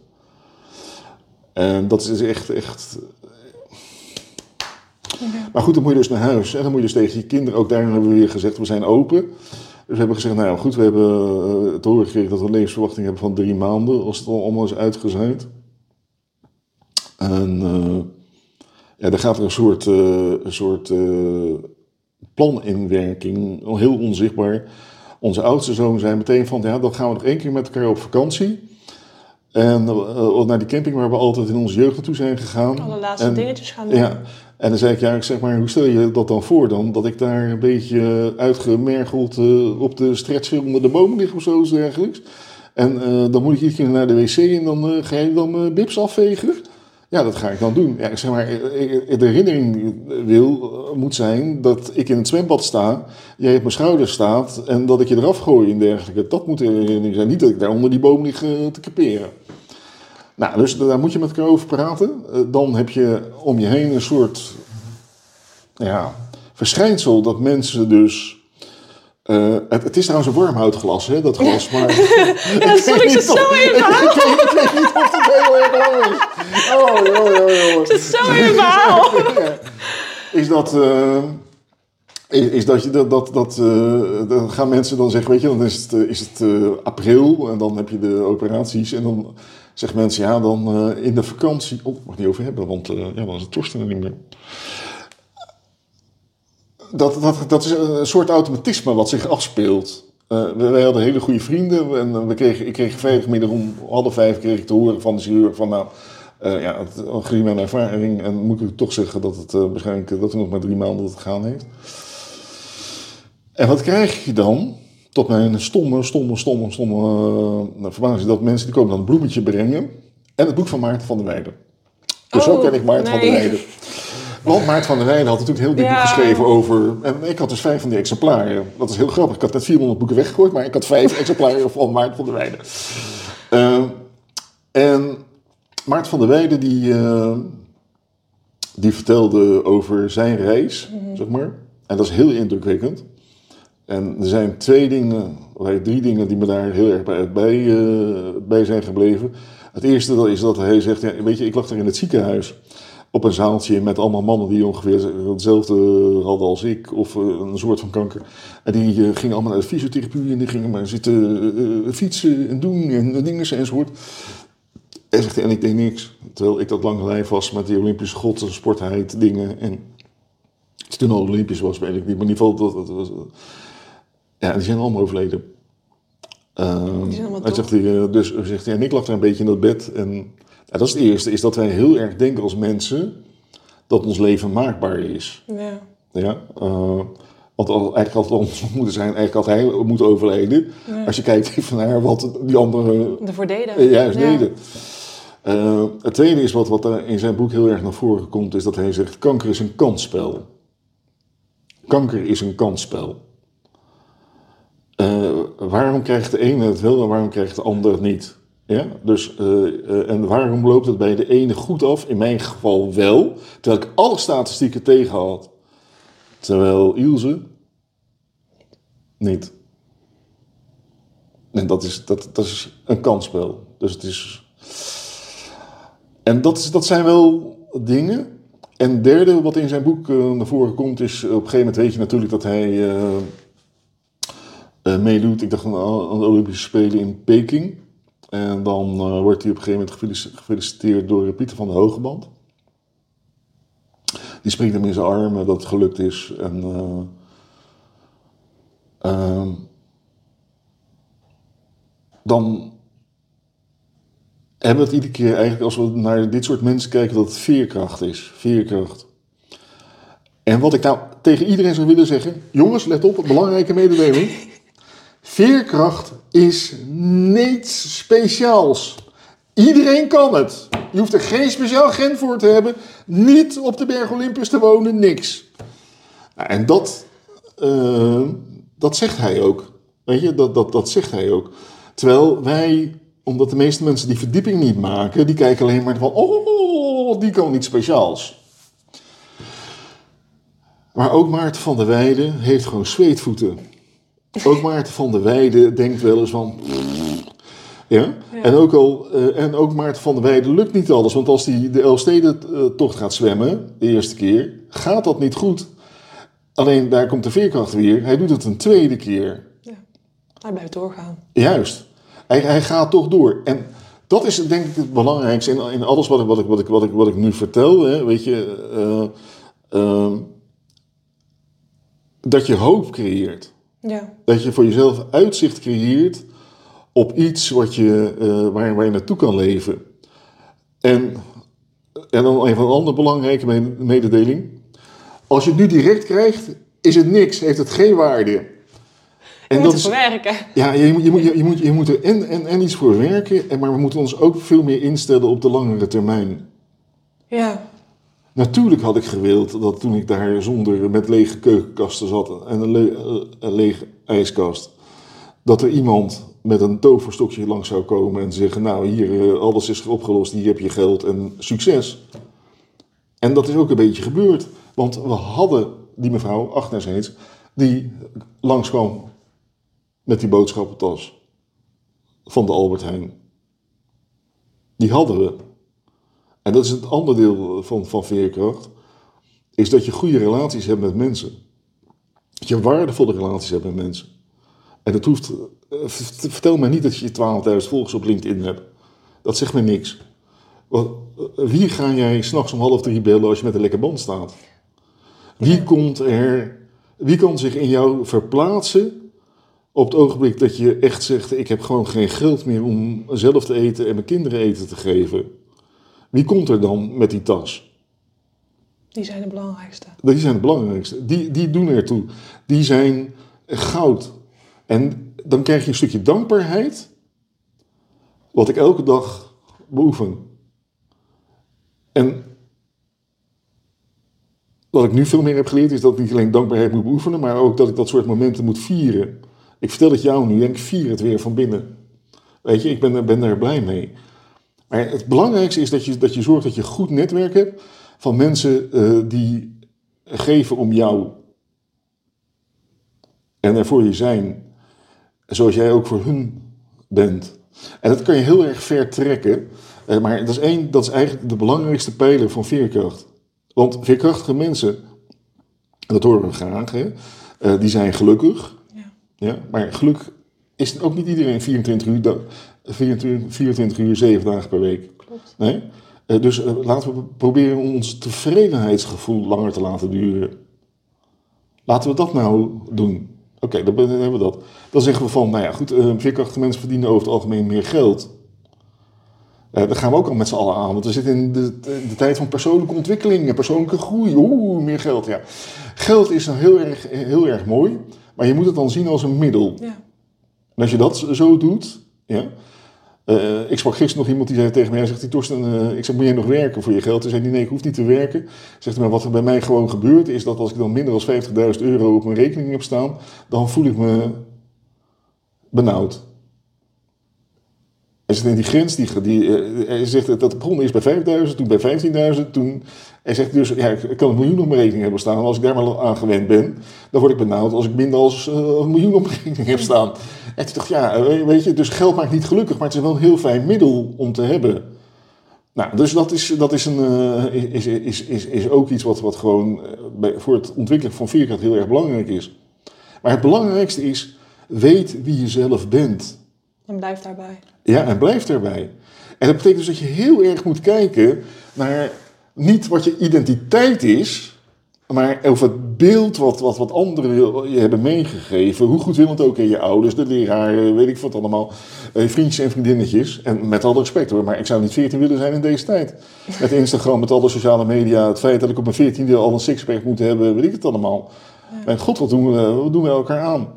Speaker 2: En dat is echt, echt maar goed, dan moet je dus naar huis. En dan moet je dus tegen je kinderen, ook daarin hebben we weer gezegd, we zijn open. Dus we hebben gezegd, nou ja, goed, we hebben uh, te horen gekregen dat we een levensverwachting hebben van drie maanden, als het allemaal is uitgezaaid. En uh, ja, daar gaat er een soort, uh, een soort plan in werking, heel onzichtbaar. Onze oudste zoon zei meteen van, ja, dan gaan we nog één keer met elkaar op vakantie. En uh, naar die camping waar we altijd in onze jeugd naartoe zijn gegaan.
Speaker 1: Alle laatste
Speaker 2: En-
Speaker 1: dingetjes gaan doen.
Speaker 2: Ja, en dan zei ik, ja, zeg maar, hoe stel je dat dan voor dan? Dat ik daar een beetje uitgemergeld eh, op de stretcher onder de bomen lig of zo dergelijks. En eh, dan moet ik iedere naar de wc en dan eh, ga je dan bips afvegen. Ja, dat ga ik dan doen. Ja, zeg maar, de herinnering wil, moet zijn dat ik in het zwembad sta, jij op mijn schouder staat en dat ik je eraf gooi en dergelijke. Dat moet de herinnering zijn. Niet dat ik daar onder die boom lig te kaperen. Nou, dus daar moet je met elkaar over praten. Eh, Dan heb je om je heen een soort ja, verschijnsel dat mensen dus. eh, het, het is trouwens een warmhoutglas, hè, dat glas. Maar,
Speaker 1: Ja, zal ik zo in
Speaker 2: ik,
Speaker 1: verhaal?
Speaker 2: weet- ik weet niet of het heel erg lang is. Oh, joh, joh, joh.
Speaker 1: Het is zo in verhaal.
Speaker 2: Is dat. eh, is, is dat je dat. dat, dat dan gaan mensen dan zeggen, weet je, dan is het, is het april en dan heb je de operaties. En dan zeggen mensen, ja, dan eh, in de vakantie. Oh, mag niet over hebben, want eh, ja, dan is het Torsten er niet meer. Dat, dat, dat is een soort automatisme wat zich afspeelt. Eh, wij, hadden hele goede vrienden en we kregen, ik kreeg vrijdagmiddag om half vijf kreeg ik te horen van de chirurg van nou, eh, ja, het, gezien mijn ervaring en moet ik toch zeggen dat het eh, waarschijnlijk dat het nog maar drie maanden dat het gegaan heeft. En wat krijg je dan? Tot mijn stomme, stomme, stomme, stomme uh, verbazing dat mensen die komen dan een bloemetje brengen en het boek van Maarten van der Weijden. Dus zo
Speaker 1: Oh,
Speaker 2: ken ik Maarten van der. Weijden. Want Maarten van der Weijden had natuurlijk heel dik boek geschreven over... En ik had dus vijf van die exemplaren. Dat is heel grappig. Ik had net 400 boeken weggegooid, maar ik had vijf exemplaren van Maarten van der Weijden. Eh, en Maarten van der Weijden die, eh, die vertelde over zijn reis, zeg maar. En dat is heel indrukwekkend. En er zijn twee dingen, of drie dingen die me daar heel erg bij, bij, eh, zijn gebleven. Het eerste dat is dat hij zegt, ja, weet je, ik lag daar in het ziekenhuis op een zaaltje met allemaal mannen die ongeveer hetzelfde hadden als ik, of eh, een soort van kanker. En die eh, gingen allemaal naar de fysiotherapie en die gingen maar zitten fietsen en doen en dingen enzovoort. Hij zegt, en ik deed niks. Terwijl ik dat lange lijf was met die Olympische god sportheid dingen. En toen al Olympisch was, weet ik niet. Maar in ieder geval, dat, dat was... Ja, die zijn allemaal overleden.
Speaker 1: Die zijn allemaal
Speaker 2: hij zegt, eh, dus hij zegt hij, en ik lag daar een beetje in dat bed. En dat is het eerste, is dat wij heel erg denken als mensen dat ons leven maakbaar is.
Speaker 1: Ja.
Speaker 2: Ja, eh, want eigenlijk had het andersom moeten zijn, eigenlijk had hij moeten overlijden. Als je kijkt even naar wat die anderen
Speaker 1: De voordelen.
Speaker 2: eh, juist
Speaker 1: Ja.
Speaker 2: deden. Eh, het tweede is wat, wat er in zijn boek heel erg naar voren komt, is dat hij zegt: kanker is een kansspel. Kanker is een kansspel. Eh, waarom krijgt de ene het wel en waarom krijgt de ander het niet? Ja? Dus, eh, eh, en waarom loopt het bij de ene goed af? In mijn geval wel, terwijl ik alle statistieken tegen had. Terwijl Ilse niet. En dat is, dat, dat is een kansspel. Dus het is. En dat, is, dat zijn wel dingen. En derde wat in zijn boek naar voren komt, is op een gegeven moment weet je natuurlijk dat hij eh, eh, meedoet. Ik dacht aan, de Olympische Spelen in Peking. En dan eh, wordt hij op een gegeven moment gefelici- gefeliciteerd door Pieter van de Hogeband. Die springt hem in zijn armen dat het gelukt is. En, eh, ehm, dan hebben we het iedere keer eigenlijk als we naar dit soort mensen kijken dat het veerkracht is. Veerkracht. En wat ik nou tegen iedereen zou willen zeggen, jongens, let op, belangrijke mededeling. Veerkracht is niets speciaals. Iedereen kan het. Je hoeft er geen speciaal gen voor te hebben. Niet op de berg Olympus te wonen, niks. Nou, en dat, eh, dat zegt hij ook. Weet je, dat, dat, dat zegt hij ook. Terwijl wij, omdat de meeste mensen die verdieping niet maken, die kijken alleen maar van, oh, die kan iets speciaals. Maar ook Maarten van der Weijden heeft gewoon zweetvoeten. Ook Maarten van der Weijden denkt wel eens van. Ja? En, ook al, eh, en ook Maarten van der Weijden lukt niet alles. Want als hij de Elfstedentocht gaat zwemmen, de eerste keer, gaat dat niet goed. Alleen daar komt de veerkracht weer. Hij doet het een tweede keer.
Speaker 1: Ja. Hij blijft doorgaan.
Speaker 2: Juist. Hij, hij gaat toch door. En dat is denk ik het belangrijkste in, in alles wat ik, wat, ik, wat, ik, wat, ik, wat ik nu vertel. Hè, weet je, eh, ehm, dat je hoop creëert.
Speaker 1: Ja.
Speaker 2: Dat je voor jezelf uitzicht creëert op iets wat je, eh, waar, waar je naartoe kan leven. En, en dan even een andere belangrijke mededeling. Als je het nu direct krijgt, is het niks, heeft het geen waarde.
Speaker 1: En je moet ervoor werken.
Speaker 2: Ja, je, moet, je, moet, je, moet, je moet er en, en, en iets voor werken, en, maar we moeten ons ook veel meer instellen op de langere termijn.
Speaker 1: Ja.
Speaker 2: Natuurlijk had ik gewild dat toen ik daar zonder met lege keukenkasten zat en een, le een lege ijskast, dat er iemand met een toverstokje langs zou komen en zeggen: Nou, hier, eh, alles is opgelost, hier heb je geld en succes. En dat is ook een beetje gebeurd, want we hadden die mevrouw, Agnes heet, die langskwam met die boodschappentas van de Albert Heijn. Die hadden we. En dat is het andere deel van, van veerkracht. Is dat je goede relaties hebt met mensen. Dat je waardevolle relaties hebt met mensen. En dat hoeft. Eh, vertel mij niet dat je 12.000 volgers op LinkedIn hebt. Dat zegt me niks. Eh, wie ga jij s'nachts om half drie bellen als je met een lekker band staat? Wie komt er. Wie kan zich in jou verplaatsen op het ogenblik dat je echt zegt: Ik heb gewoon geen geld meer om zelf te eten en mijn kinderen eten te geven? Wie komt er dan met die tas?
Speaker 1: Die zijn de belangrijkste.
Speaker 2: Die zijn de belangrijkste. Die, die doen ertoe. Die zijn goud. En dan krijg je een stukje dankbaarheid, wat ik elke dag beoefen. En wat ik nu veel meer heb geleerd, is dat ik niet alleen dankbaarheid moet beoefenen, maar ook dat ik dat soort momenten moet vieren. Ik vertel het jou nu en ik vier het weer van binnen. Weet je, ik ben, ben daar blij mee. Maar het belangrijkste is dat je, dat je zorgt dat je een goed netwerk hebt van mensen uh, die geven om jou. En er voor je zijn. Zoals jij ook voor hun bent. En dat kan je heel erg ver trekken. Uh, maar dat is, één, dat is eigenlijk de belangrijkste pijler van veerkracht. Want veerkrachtige mensen, dat horen we graag, hè, uh, die zijn gelukkig. Ja. Ja, maar geluk is ook niet iedereen 24 uur 24, 24 uur, 7 dagen per week.
Speaker 1: Klopt.
Speaker 2: Nee? Uh, dus uh, laten we proberen ons tevredenheidsgevoel langer te laten duren. Laten we dat nou doen. Oké, okay, dan hebben we dat. Dan zeggen we van, nou ja, goed, uh, veerkrachtige mensen verdienen over het algemeen meer geld. Uh, daar gaan we ook al met z'n allen aan, want we zitten in de, de, tijd van persoonlijke ontwikkeling en persoonlijke groei. Oeh, meer geld, ja. Geld is nou heel erg, heel erg mooi, maar je moet het dan zien als een middel.
Speaker 1: Ja.
Speaker 2: En als je dat zo doet, ja, uh, ik sprak gisteren nog iemand die zei tegen mij, hij zegt, die Torsten, uh, ik zeg, moet jij nog werken voor je geld? Hij zei, nee, nee, ik hoef niet te werken. Zegt maar wat er bij mij gewoon gebeurt, is dat als ik dan minder dan 50.000 euro op mijn rekening heb staan, dan voel ik me benauwd. Hij zegt, die grens, die, die, uh, hij zegt, dat begon eerst bij 5.000, toen bij 15.000, toen... Hij zegt dus, ja, ik kan een miljoen op mijn rekening hebben staan. En als ik daar maar aan gewend ben, dan word ik benauwd als ik minder dan uh, een miljoen op mijn rekening heb staan. En toen dacht ja, weet je, dus geld maakt niet gelukkig, maar het is wel een heel fijn middel om te hebben. Nou, dus dat is, dat is, een, uh, is, is, is, is ook iets wat, wat gewoon bij, voor het ontwikkelen van veerkracht heel erg belangrijk is. Maar het belangrijkste is, weet wie je zelf bent.
Speaker 1: En blijf daarbij.
Speaker 2: Ja, en blijf daarbij. En dat betekent dus dat je heel erg moet kijken naar niet wat je identiteit is, maar over het beeld wat, wat, wat anderen je hebben meegegeven, hoe goed het ook in je ouders, de leraar, weet ik wat allemaal, eh, vriendjes en vriendinnetjes. En met alle respect hoor, maar ik zou niet 14 willen zijn in deze tijd. Met Instagram, met alle sociale media, het feit dat ik op mijn 14e al een sixpack moet hebben, weet ik het allemaal. Ja. Mijn god, wat doen, we, wat doen we elkaar aan?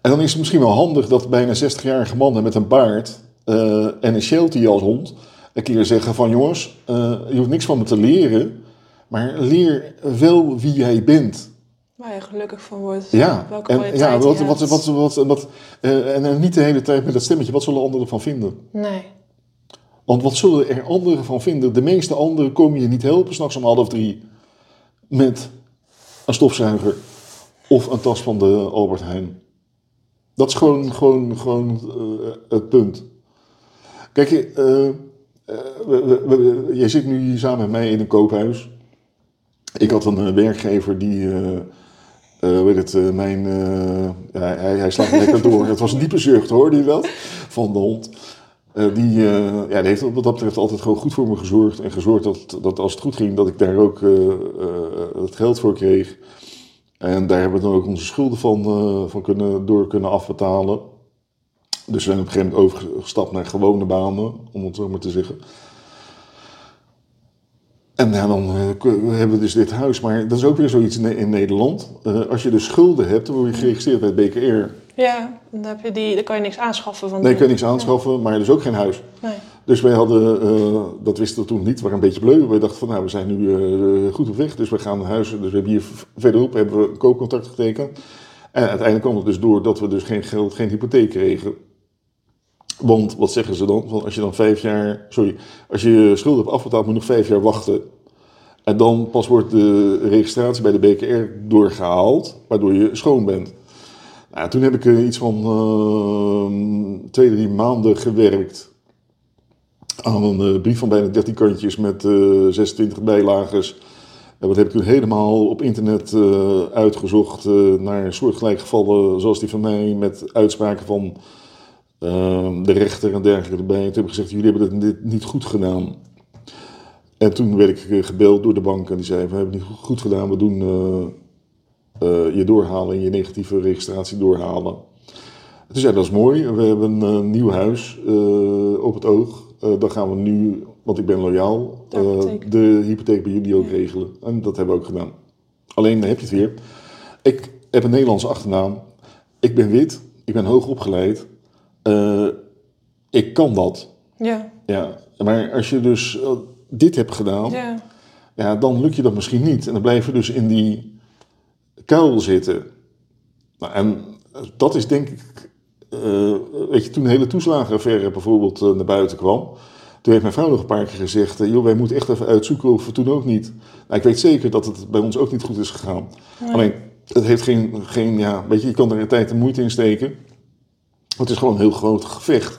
Speaker 2: En dan is het misschien wel handig dat bijna 60-jarige mannen met een baard uh, en een sheltie als hond een keer zeggen van jongens, uh, je hoeft niks van me te leren, maar leer wel wie jij bent.
Speaker 1: Waar je gelukkig van wordt.
Speaker 2: Ja,
Speaker 1: welke
Speaker 2: en, ja wat, wat, wat, wat, wat, uh, en, en niet de hele tijd met dat stemmetje, wat zullen anderen van vinden?
Speaker 1: Nee.
Speaker 2: Want wat zullen er anderen van vinden? De meeste anderen komen je niet helpen s'nachts om half drie met een stofzuiger of een tas van de Albert Heijn. Dat is gewoon, gewoon, gewoon uh, het punt. Kijk, uh, uh, jij zit nu hier samen met mij in een koophuis. Ik had een werkgever die, weet het, mijn, ja, hij, hij slaat lekker door. Het was een diepe zucht, hoorde je dat? Van de hond. die, ja, die heeft wat dat betreft altijd gewoon goed voor me gezorgd. En gezorgd dat, dat als het goed ging, dat ik daar ook het geld voor kreeg. En daar hebben we dan ook onze schulden van, van kunnen, door kunnen afbetalen. Dus we zijn op een gegeven moment overgestapt naar gewone banen, om het zo maar te zeggen. En ja, dan eh, hebben we dus dit huis. Maar dat is ook weer zoiets in, Nederland. Eh, als je dus schulden hebt, dan word je geregistreerd bij het BKR.
Speaker 1: Ja, dan, heb je die, dan kan je niks aanschaffen. Van
Speaker 2: Nee, je kunt niks aanschaffen, maar dus ook geen huis.
Speaker 1: Nee.
Speaker 2: Dus wij hadden, eh, dat wisten we toen niet, we waren een beetje bleu. We dachten van, nou, we zijn nu goed op weg, dus we gaan naar huis. Dus we hebben hier verderop hebben we een koopcontract getekend. En uiteindelijk kwam het dus door dat we dus geen geld, geen hypotheek kregen. Want, wat zeggen ze dan? Van als je dan vijf jaar, sorry, als je je schulden hebt afbetaald, moet je nog vijf jaar wachten. En dan pas wordt de registratie bij de BKR doorgehaald, waardoor je schoon bent. Nou, toen heb ik eh, iets van eh, twee, drie maanden gewerkt aan een eh, brief van bijna 13 kantjes met eh 26 bijlages. En wat heb ik toen helemaal op internet uitgezocht naar soortgelijke gevallen zoals die van mij, met uitspraken van de rechter en dergelijke erbij. En toen heb ik gezegd, jullie hebben dit niet goed gedaan. En toen werd ik eh, gebeld door de bank en die zei, we hebben het niet goed gedaan, we doen eh, eh, je doorhalen en je negatieve registratie doorhalen. Toen zei dat is mooi, we hebben een nieuw huis op het oog. Dan gaan we nu, want ik ben loyaal,
Speaker 1: De hypotheek.
Speaker 2: de hypotheek bij jullie ook regelen. En dat hebben we ook gedaan. Alleen dan heb je het weer. Ik heb een Nederlandse achternaam. Ik ben wit. Ik ben hoog opgeleid. Eh, ik kan dat.
Speaker 1: Ja,
Speaker 2: Ja. Maar als je dus eh, dit hebt gedaan,
Speaker 1: ja.
Speaker 2: ja, dan lukt je dat misschien niet. En dan blijf je dus in die kuil zitten. Nou, en dat is denk ik... eh, weet je, toen de hele toeslagenaffaire bijvoorbeeld eh, naar buiten kwam... Toen heeft mijn vrouw nog een paar keer gezegd... eh, joh, wij moeten echt even uitzoeken of we toen ook niet... Nou, ik weet zeker dat het bij ons ook niet goed is gegaan. Alleen, het heeft geen... geen ja, weet je, je kan er een tijd en moeite in steken. Het is gewoon een heel groot gevecht.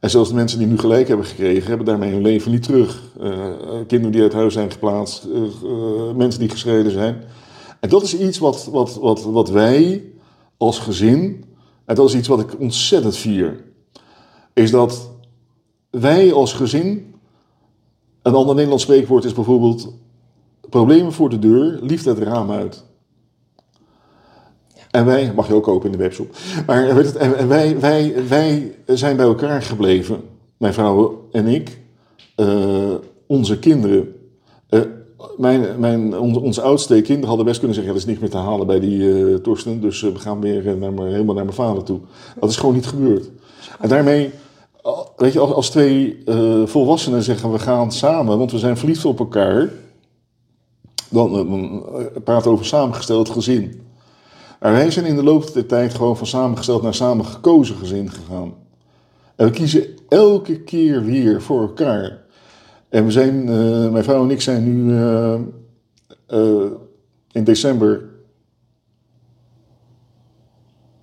Speaker 2: En zelfs de mensen die nu gelijk hebben gekregen, hebben daarmee hun leven niet terug. Eh, eh, kinderen die uit huis zijn geplaatst, eh, mensen die gescheiden zijn. En dat is iets wat, wat, wat, wat wij als gezin, en dat is iets wat ik ontzettend vier, is dat wij als gezin, een ander Nederlands spreekwoord is bijvoorbeeld, problemen voor de deur, liefde het raam uit. En wij, mag je ook kopen in de webshop. Maar het, wij, wij, wij zijn bij elkaar gebleven, mijn vrouw en ik, eh, onze kinderen. Eh, mijn, mijn, onze, onze oudste kinderen hadden best kunnen zeggen: dat is niet meer te halen bij die eh Torsten, dus we gaan weer naar, mijn- helemaal naar mijn vader toe. Dat is gewoon niet gebeurd. En daarmee, weet je, als, als twee volwassenen zeggen: we gaan samen, want we zijn verliefd op elkaar, dan, we over samengesteld gezin. Maar wij zijn in de loop der tijd gewoon van samengesteld naar samengekozen gezin gegaan. En we kiezen elke keer weer voor elkaar. En we zijn, eh, mijn vrouw en ik zijn nu eh, eh, in december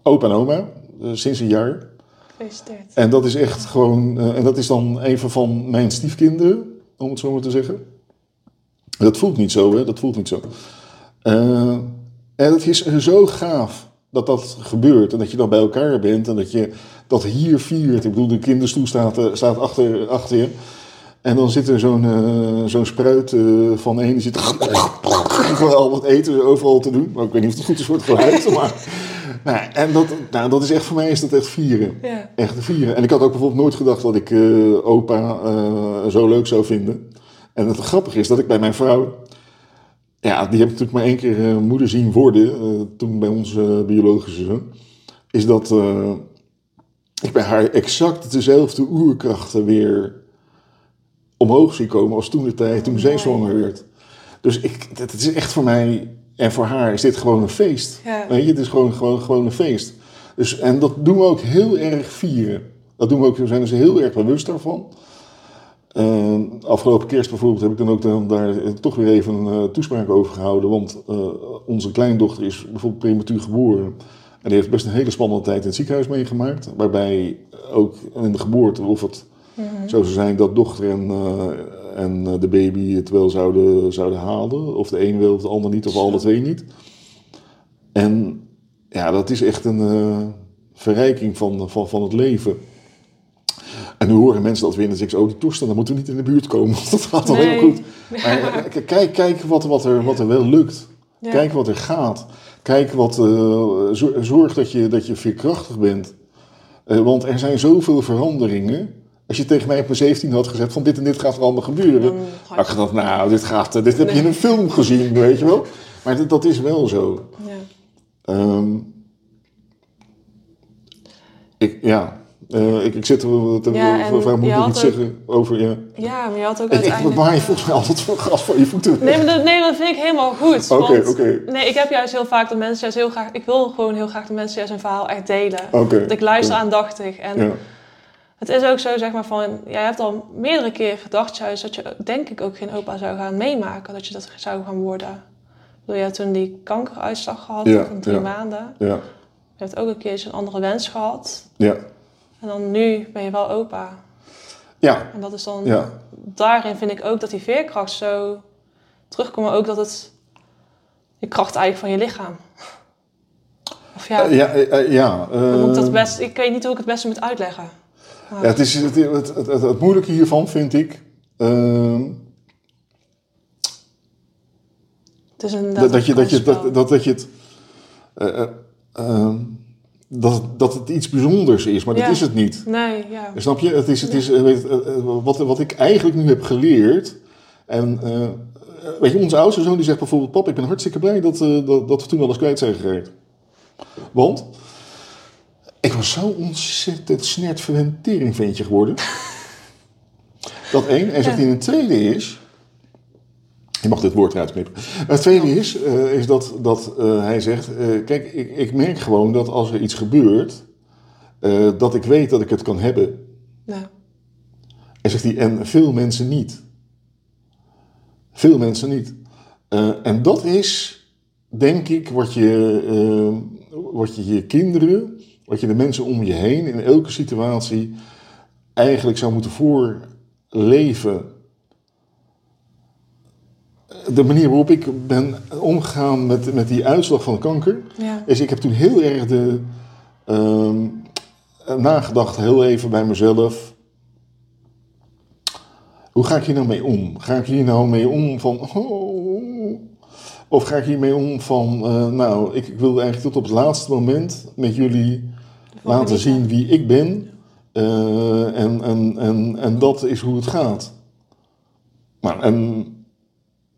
Speaker 2: opa en oma, sinds een jaar.
Speaker 1: Gefeliciteerd.
Speaker 2: En dat is echt gewoon, en dat is dan een van mijn stiefkinderen, om het zo maar te zeggen. Dat voelt niet zo, hè? Dat voelt niet zo. En het is zo gaaf dat dat gebeurt en dat je dan bij elkaar bent en dat je dat hier viert. Ik bedoel, de kinderstoel staat, eh, staat achter, achter je. En dan zit er zo'n eh, zo'n spruit eh, van een die zit al wat eten overal te doen. Maar ik weet niet of het goed is voor het geluid. Maar, nou, en dat, nou, dat is echt voor mij is dat echt vieren.
Speaker 1: Ja.
Speaker 2: Echt vieren. En ik had ook bijvoorbeeld nooit gedacht dat ik opa zo leuk zou vinden. En het grappige is dat ik bij mijn vrouw... Ja, die heb ik natuurlijk maar één keer eh, moeder zien worden. eh, toen bij onze biologische zoon. Is dat eh, ik bij haar exact dezelfde oerkrachten weer omhoog zie komen als toen de tijd, toen zij zwanger werd. Dus ik, het is echt voor mij en voor haar is dit gewoon een feest.
Speaker 1: Ja.
Speaker 2: Weet je, het is gewoon, gewoon, gewoon een feest. Dus, en dat doen we ook heel erg vieren. Dat doen we ook, we zijn dus heel erg bewust daarvan. Eh, afgelopen kerst bijvoorbeeld heb ik dan ook dan daar eh, toch weer even een eh, toespraak over gehouden. Want onze kleindochter is bijvoorbeeld prematuur geboren. En die heeft best een hele spannende tijd in het ziekenhuis meegemaakt. Waarbij ook in de geboorte, of het zo zou zijn dat dochter en, en de baby het wel zouden, zouden halen. Of de een wil, of de ander niet, of alle twee niet. En ja, dat is echt een verrijking van, van, van het leven. En nu horen mensen dat weer en dan zeggen ze, oh die toestand, dan moeten we niet in de buurt komen. Want dat gaat al
Speaker 1: Nee.
Speaker 2: heel goed. Maar eh, kijk, kijk wat, wat, er, wat er wel lukt.
Speaker 1: Ja.
Speaker 2: Kijk wat er gaat. Kijk wat, eh, zo- zorg dat je, dat je veerkrachtig bent. Eh, want er zijn zoveel veranderingen. Als je tegen mij op mijn 17 had gezegd van dit en dit gaat er allemaal gebeuren.
Speaker 1: Dan
Speaker 2: had ik gedacht, nou, dit, gaat, dit heb je in een film gezien, weet je wel. Maar dat, dat is wel zo.
Speaker 1: Ja.
Speaker 2: Ehm, ik, ja, eh, ik, ik zit er te
Speaker 1: Ja,
Speaker 2: moet
Speaker 1: je
Speaker 2: ik nog
Speaker 1: had
Speaker 2: iets
Speaker 1: ook-
Speaker 2: zeggen over je...
Speaker 1: ja, maar je had ook
Speaker 2: Ik, ik
Speaker 1: uiteindelijk...
Speaker 2: maai volgens mij altijd van gas van je voeten.
Speaker 1: Nee, maar dat, nee, dat vind ik helemaal goed.
Speaker 2: Oké, oké.
Speaker 1: Nee, ik heb juist heel vaak dat mensen juist heel graag... Ik wil gewoon heel graag dat mensen juist hun verhaal echt delen.
Speaker 2: Oké.
Speaker 1: Want ik luister aandachtig. En
Speaker 2: Ja,
Speaker 1: het is ook zo, zeg maar, van... Jij hebt al meerdere keren gedacht juist dat je, denk ik, ook geen opa zou gaan meemaken. Dat je dat zou gaan worden. Bedoel, je toen die kankeruitslag gehad
Speaker 2: Ja,
Speaker 1: van drie
Speaker 2: ja.
Speaker 1: maanden.
Speaker 2: ja,
Speaker 1: Je hebt ook een keertje een andere wens gehad.
Speaker 2: ja.
Speaker 1: En dan nu ben je wel opa.
Speaker 2: Ja,
Speaker 1: En dat is dan...
Speaker 2: ja.
Speaker 1: Daarin vind ik ook dat die veerkracht zo terugkomt. Maar ook dat het... Je kracht eigenlijk van je lichaam. Of ja,
Speaker 2: Eh, ja, eh, eh, ja.
Speaker 1: moet ik dat best... Ik weet niet hoe ik het beste moet uitleggen. Maar-
Speaker 2: Ja, het, is, het, het, het, moeilijke hiervan vind ik. ehm,
Speaker 1: het is inderdaad
Speaker 2: dat, dat, je,
Speaker 1: een
Speaker 2: dat, je, dat, dat, dat je het. eh, eh, ehm, dat, dat het iets bijzonders is, maar
Speaker 1: Ja.
Speaker 2: dat is het niet.
Speaker 1: Nee, ja.
Speaker 2: Snap je? Het is, het is, eh, weet, eh, eh, wat, wat ik eigenlijk nu heb geleerd. En weet je, onze oudste zoon die zegt bijvoorbeeld: Pap, ik ben hartstikke blij dat, dat, dat we toen alles kwijt zijn geraakt. Want ik was zo ontzettend snert geworden. dat één. En zegt hij: een tweede is. Je mag dit woord eruit knippen. Het tweede is, eh, is dat, dat eh, hij zegt: eh, Kijk, ik, ik merk gewoon dat als er iets gebeurt. dat ik weet dat ik het kan hebben. En zegt hij, en veel mensen niet. Veel mensen niet. En dat is, denk ik, wat je, wat je je kinderen, wat je de mensen om je heen in elke situatie eigenlijk zou moeten voorleven. De manier waarop ik ben omgegaan met, met die uitslag van kanker,
Speaker 1: Ja.
Speaker 2: is ik heb toen heel erg de, ehm, nagedacht, heel even bij mezelf. Hoe ga ik hier nou mee om? Ga ik hier nou mee om van. oh, of ga ik hiermee om van. eh, nou, ik, ik wil eigenlijk tot op het laatste moment met jullie laten zien wie ik ben. eh, en, en, en, en dat is hoe het gaat. Nou, en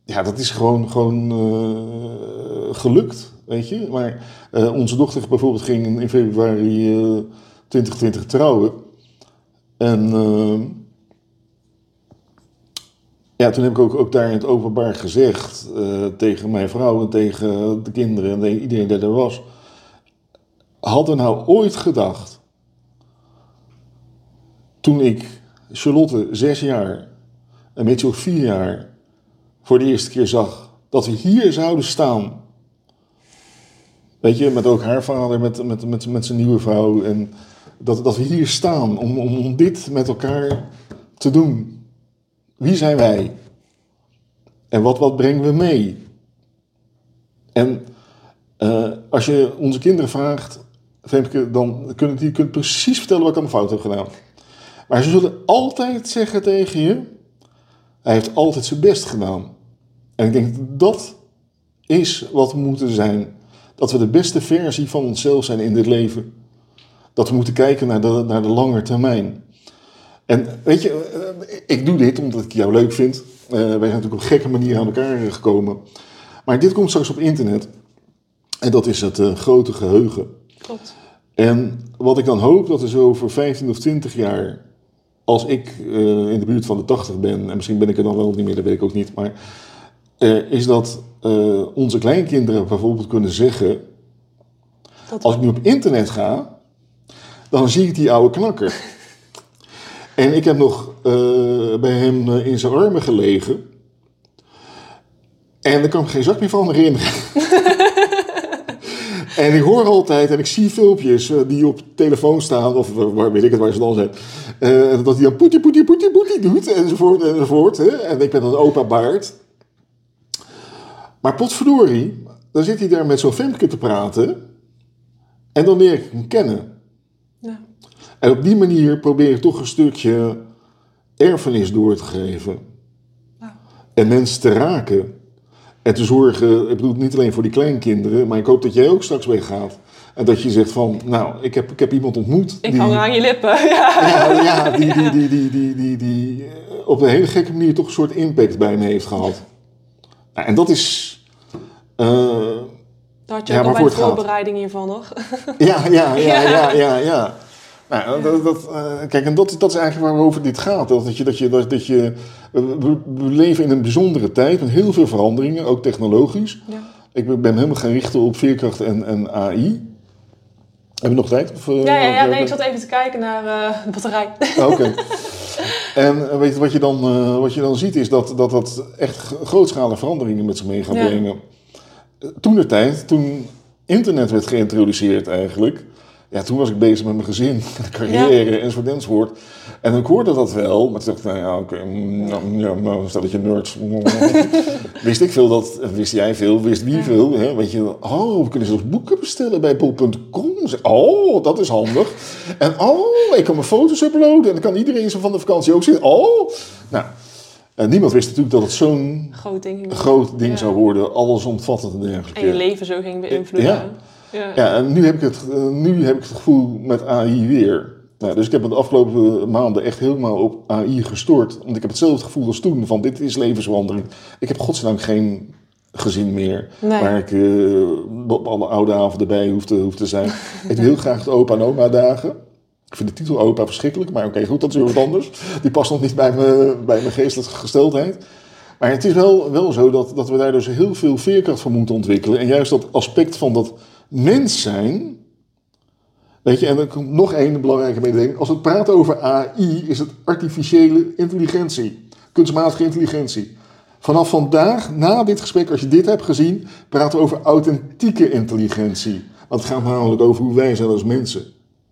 Speaker 2: ja, dat is gewoon, gewoon eh, gelukt, weet je. Maar eh, onze dochter bijvoorbeeld ging in, februari eh, 2020 trouwen. En eh, ja, toen heb ik ook, ook daar in het openbaar gezegd tegen mijn vrouw en tegen de kinderen en de- iedereen die er was. Hadden nou ooit gedacht, toen ik Charlotte zes jaar en Mitchell vier jaar voor de eerste keer zag, dat we hier zouden staan. Weet je, met ook haar vader, met, met, met, met zijn nieuwe vrouw. En dat, dat we hier staan om, om, om dit met elkaar te doen. Wie zijn wij? En wat, wat brengen we mee? En eh, als je onze kinderen vraagt, Femke, dan kunnen die kunnen precies vertellen wat ik aan fout heb gedaan. Maar ze zullen altijd zeggen tegen je, hij heeft altijd zijn best gedaan. En ik denk dat is wat we moeten zijn. Dat we de beste versie van onszelf zijn in dit leven. Dat we moeten kijken naar de, naar de lange termijn. En weet je, eh, ik doe dit omdat ik jou leuk vind. Eh, wij zijn natuurlijk op een gekke manier aan elkaar gekomen. Maar dit komt straks op internet. En dat is het eh, grote geheugen.
Speaker 1: Klopt.
Speaker 2: En wat ik dan hoop, dat er zo over 15 of 20 jaar, als ik in de buurt van de 80 ben, en misschien ben ik er dan wel niet meer, dat weet ik ook niet, maar eh, is dat eh, onze kleinkinderen bijvoorbeeld kunnen zeggen,
Speaker 1: Dat
Speaker 2: als ik nu op internet ga, dan zie ik die oude knakker. En ik heb nog eh, bij hem in zijn armen gelegen. En daar kan ik me geen zak meer van herinneren. en ik hoor altijd en ik zie filmpjes die op telefoon staan, of waar weet ik het waar ze dan zijn. dat hij dan poetie, poetie, poetie, poetie doet, enzovoort, enzovoort. Hè? En ik ben dan opa Baard. Maar potverdorie, dan zit hij daar met zo'n Femke te praten. En dan leer ik hem kennen.
Speaker 1: Ja.
Speaker 2: En op die manier probeer ik toch een stukje erfenis door te geven.
Speaker 1: Ja.
Speaker 2: En mensen te raken. En te zorgen, ik bedoel niet alleen voor die kleinkinderen, maar ik hoop dat jij ook straks weggaat. En dat je zegt van, nou, ik heb, ik heb iemand ontmoet.
Speaker 1: Ik
Speaker 2: die,
Speaker 1: hang aan je lippen. Ja.
Speaker 2: ja, ja, die, die, die, die, die, die, die eh, op een hele gekke manier toch een soort impact bij me heeft gehad. Nou, en dat is... eh,
Speaker 1: Daar had je
Speaker 2: Ja,
Speaker 1: ook al voorbereiding hiervan nog.
Speaker 2: Ja, ja, ja,
Speaker 1: Ja.
Speaker 2: ja, ja. Nou, dat, dat, eh, kijk, en dat, dat is eigenlijk waarover dit gaat. Dat, dat je, dat je, dat, dat je, we, leven in een bijzondere tijd met heel veel veranderingen, ook technologisch.
Speaker 1: Ja.
Speaker 2: Ik ben helemaal gaan richten op veerkracht en, en AI. Hebben we nog tijd? Of, eh,
Speaker 1: Ja, ja, ja,
Speaker 2: of-
Speaker 1: nee, ik zat even te kijken naar de batterij.
Speaker 2: Ah, Oké. En eh, weet je, wat je dan, eh, wat je dan ziet is dat dat, dat echt grootschalige veranderingen met zich mee gaat brengen. Toen de tijd, toen internet werd geïntroduceerd eigenlijk, ja, toen was ik bezig met mijn gezin, carrière enzovoort enzovoort. En ik hoorde dat wel, maar toen dacht ik, nou ja, oké, mm, nou, ja, nou, stel dat je nerds. wist ik veel dat, wist jij veel, wist wie
Speaker 1: Ja.
Speaker 2: veel. Hè? Weet je, oh, we kunnen zelfs boeken bestellen bij bol.com. Oh, dat is handig. En oh, ik kan mijn foto's uploaden en dan kan iedereen zo van de vakantie ook zien. Oh, nou, en niemand wist natuurlijk dat het zo'n
Speaker 1: Groot ding.
Speaker 2: groot ding
Speaker 1: Ja.
Speaker 2: zou worden, allesomvattend en dergelijke.
Speaker 1: En je leven zo ging beïnvloeden.
Speaker 2: Ja.
Speaker 1: Ja.
Speaker 2: Ja, en nu heb ik het, eh, nu heb ik het gevoel met AI weer. Nou, dus ik heb het de afgelopen maanden echt helemaal op AI gestort. Want ik heb hetzelfde gevoel als toen, van dit is levensverandering. Ik heb godzijdank geen gezin meer,
Speaker 1: Nee.
Speaker 2: waar ik eh, op alle oude avonden bij hoef te, hoef te zijn. ik doe heel graag de opa en oma dagen. Ik vind de titel opa verschrikkelijk, maar oké, goed, dat is weer wat anders. Die past nog niet bij, me, bij mijn geestelijke gesteldheid. Maar het is wel, wel zo dat, dat we daar dus heel veel veerkracht van moeten ontwikkelen. En juist dat aspect van dat mens zijn. Weet je, en er komt nog één belangrijke mededeling. Als we praten over AI, is het artificiële intelligentie. Kunstmatige intelligentie. Vanaf vandaag, na dit gesprek, als je dit hebt gezien, praten we over authentieke intelligentie. Want het gaat namelijk over hoe wij zijn als mensen.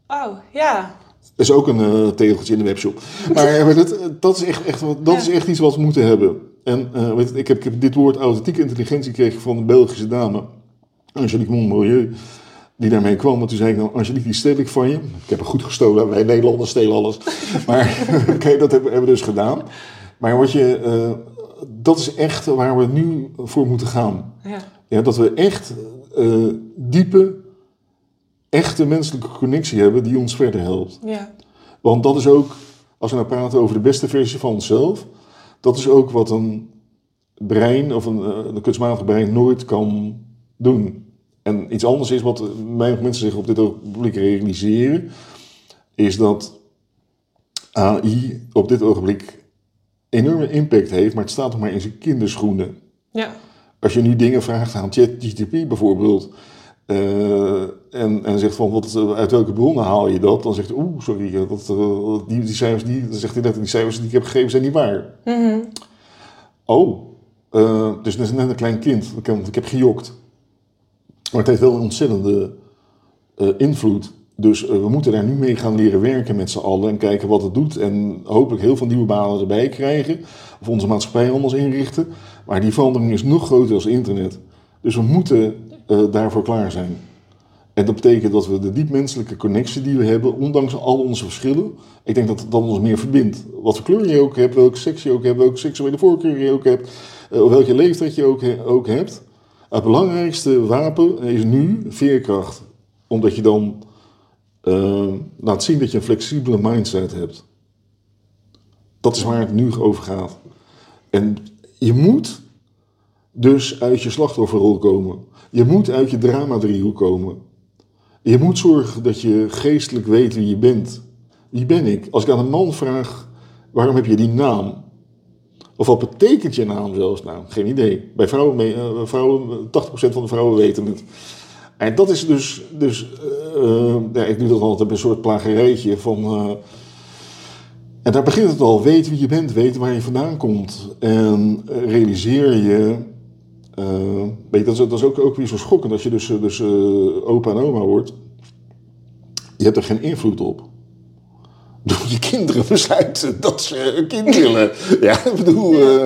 Speaker 1: Oh, ja.
Speaker 2: Dat is ook een eh, tegeltje in de webshop. Maar, dat, dat, is echt, echt, wat- dat
Speaker 1: Ja.
Speaker 2: is echt iets wat we moeten hebben. En eh, weet je, ik, heb, ik heb dit woord authentieke intelligentie gekregen van een Belgische dame, Angelique Monmilieu, die daarmee kwam. En toen zei ik, nou Angelique, die stel ik van je. Ik heb het goed gestolen, wij Nederlanders stelen alles. Maar oké, dat hebben, hebben we dus gedaan. Maar wat je, eh, dat is echt waar we nu voor moeten gaan.
Speaker 1: ja.
Speaker 2: Ja, dat we echt eh, diepe, echte menselijke connectie hebben die ons verder helpt.
Speaker 1: Ja.
Speaker 2: Want dat is ook, als we nou praten over de beste versie van onszelf, dat is ook wat een brein of een, eh, een kunstmatig brein nooit kan doen. En iets anders is wat weinig mensen zich op dit ogenblik realiseren, is dat AI op dit ogenblik enorme impact heeft, maar het staat nog maar in zijn kinderschoenen.
Speaker 1: Ja.
Speaker 2: Als je nu dingen vraagt aan ChatGPT bijvoorbeeld. eh, en, en zegt van wat, uit welke bronnen haal je dat? Dan zegt hij, oeh, sorry, eh, dat, eh, die, die cijfers, die, dan zegt hij net, die cijfers die ik heb gegeven zijn niet waar.
Speaker 1: Mhm.
Speaker 2: Oh, dus dat is net een klein kind, ik heb, ik heb gejokt. Maar het heeft wel een ontzettende eh, invloed. Dus eh, we moeten daar nu mee gaan leren werken met z'n allen en kijken wat het doet. En hopelijk heel veel nieuwe banen erbij krijgen. Of onze maatschappij anders inrichten. Maar die verandering is nog groter als internet. Dus we moeten eh, daarvoor klaar zijn. En dat betekent dat we de diepmenselijke connectie die we hebben, ondanks al onze verschillen, ik denk dat dat ons meer verbindt. Wat voor kleur je ook hebt, welke seks je ook hebt, welke seksuele voorkeur je ook hebt, welke leeftijd je ook, ook hebt. Het belangrijkste wapen is nu veerkracht. Omdat je dan eh, laat zien dat je een flexibele mindset hebt. Dat is waar het nu over gaat. En je moet dus uit je slachtofferrol komen. Je moet uit je drama-driehoek komen. Je moet zorgen dat je geestelijk weet wie je bent. Wie ben ik? Als ik aan een man vraag, waarom heb je die naam? Of wat betekent je naam zelfs? Nou, geen idee. Bij vrouwen, eh, vrouwen 80% van de vrouwen weten het. En dat is dus, dus eh, eh, ja, ik doe dat altijd een soort plagerijtje van... eh, en daar begint het al. Weet wie je bent, weet waar je vandaan komt. En eh, realiseer je... eh, weet je, dat is, dat is ook, ook weer zo schokkend als je dus, eh, dus eh, opa en oma wordt. Je hebt er geen invloed op. Door je kinderen besluiten dat ze een kind willen. Ja, ik bedoel, eh,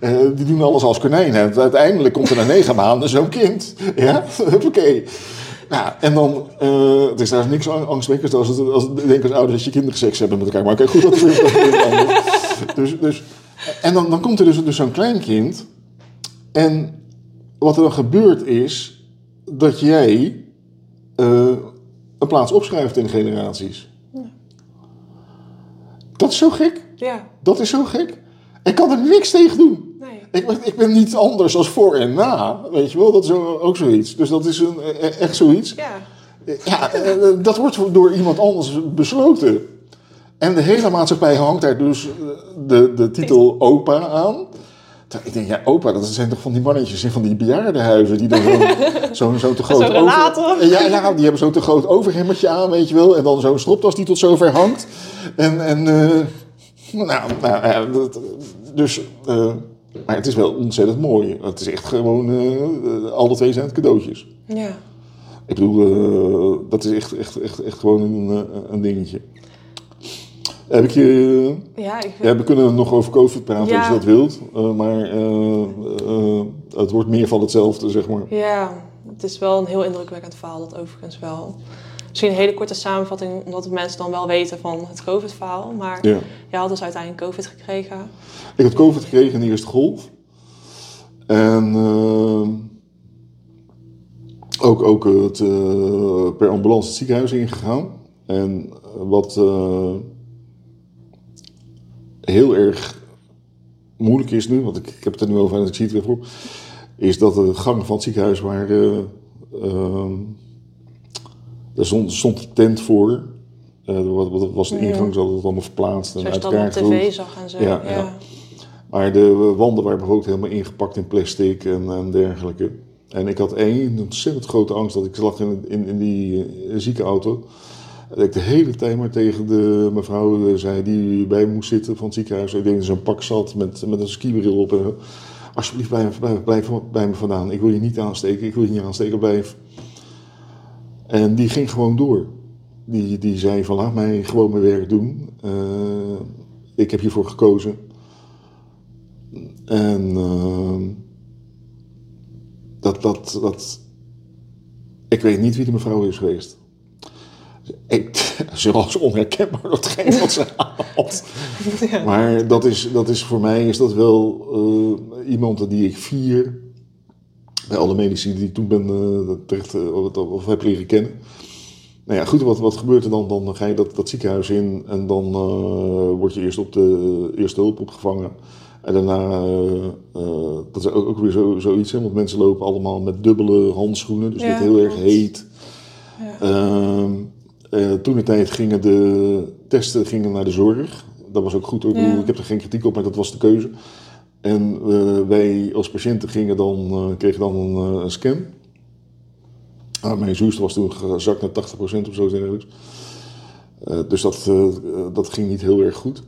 Speaker 2: eh, die doen alles als konijnen. Uiteindelijk komt er na negen maanden zo'n kind. Ja, oké. Nou, en dan, eh het is daar niks ang- angstwekkends als, het, als ik denk als ouders dat je kinderen seks hebben met elkaar. Maar oké, goed, dat is anders. Dus, dus, en dan, dan komt er dus, dus zo'n klein kind. En wat er dan gebeurt is dat jij eh, een plaats opschuift in generaties. Dat is zo gek.
Speaker 1: Ja,
Speaker 2: Dat is zo gek. Ik kan er niks tegen doen.
Speaker 1: nee.
Speaker 2: Ik ben, ik ben niet anders als voor en na. Weet je wel, dat is ook zoiets. Dus dat is een, e- echt zoiets.
Speaker 1: Ja,
Speaker 2: Ja, eh, dat wordt door iemand anders besloten. En de hele maatschappij hangt daar dus de, de titel opa aan. Ik denk, ja, opa, dat zijn toch van die mannetjes in van die bejaardenhuizen die dan zo'n zo, zo te groot
Speaker 1: relator.
Speaker 2: Ja, ja, die hebben zo'n te groot overhemmertje aan, weet je wel. En dan zo'n stropdas die tot zover hangt. En, en eh, nou, nou ja, dat, dus, eh, maar het is wel ontzettend mooi. Het is echt gewoon, eh, alle twee zijn het cadeautjes.
Speaker 1: ja.
Speaker 2: Ik bedoel, dat is echt, echt, echt, echt gewoon een, een dingetje. Heb ik je,
Speaker 1: Ja, ik
Speaker 2: ja, we kunnen nog over COVID praten als je dat wilt. eh, maar eh, eh, het wordt meer van hetzelfde, zeg maar.
Speaker 1: Ja, het is wel een heel indrukwekkend verhaal, dat overigens wel. Misschien een hele korte samenvatting, omdat de mensen dan wel weten van het COVID-verhaal. Maar
Speaker 2: Ja.
Speaker 1: jij had dus uiteindelijk COVID gekregen.
Speaker 2: Ik had COVID gekregen in de eerste golf. En eh, ook, ook het, eh, per ambulance het ziekenhuis ingegaan. En wat eh, heel erg moeilijk is nu, want ik, ik heb het er nu over en ik zie het weer voor, is dat de gangen van het ziekenhuis waren. eh, er stond, stond een tent voor. Eh, wat, wat was de ingang, ze hadden het allemaal verplaatst en uit
Speaker 1: je dat op tv zag en zo.
Speaker 2: Ja,
Speaker 1: Ja,
Speaker 2: ja. Maar de wanden waren bijvoorbeeld helemaal ingepakt in plastic en, en dergelijke. En ik had één ontzettend grote angst dat ik lag in, in, in die eh, ziekenauto. Dat ik de hele tijd maar tegen de mevrouw eh, zei die bij me moest zitten van het ziekenhuis. Ik denk dat ze een pak zat met, met een skibril op. En, alsjeblieft, blijf, blijf, blijf bij me vandaan. Ik wil je niet aansteken, ik wil je niet aansteken, blijf. En die ging gewoon door. Die, die zei van laat mij gewoon mijn werk doen. Eh, ik heb hiervoor gekozen. En ehm, dat, dat, dat. Ik weet niet wie de mevrouw is geweest. Ik, ze was onherkenbaar hetgeen wat ze had. Maar dat is, dat is voor mij is dat wel eh, iemand die ik vier. Bij alle medici die ik toen ben terecht eh, of, of heb leren kennen. Nou ja, goed, wat, wat gebeurt er dan? Dan ga je dat, dat ziekenhuis in en dan word je eerst op de eerste hulp opgevangen. En daarna, dat is ook, ook weer zo, zoiets, hè, want mensen lopen allemaal met dubbele handschoenen, dus
Speaker 1: Ja,
Speaker 2: het heel erg heet.
Speaker 1: Ja.
Speaker 2: Eh, toen de tijd gingen de testen gingen naar de zorg. Dat was ook goed. Ik,
Speaker 1: Ja.
Speaker 2: ik heb er geen kritiek op, maar dat was de keuze. En eh, wij als patiënten gingen dan, eh, kregen dan een, een scan. Ah, mijn zuurstof was toen gezakt naar 80% of zo. dus dat, dat ging niet heel erg goed.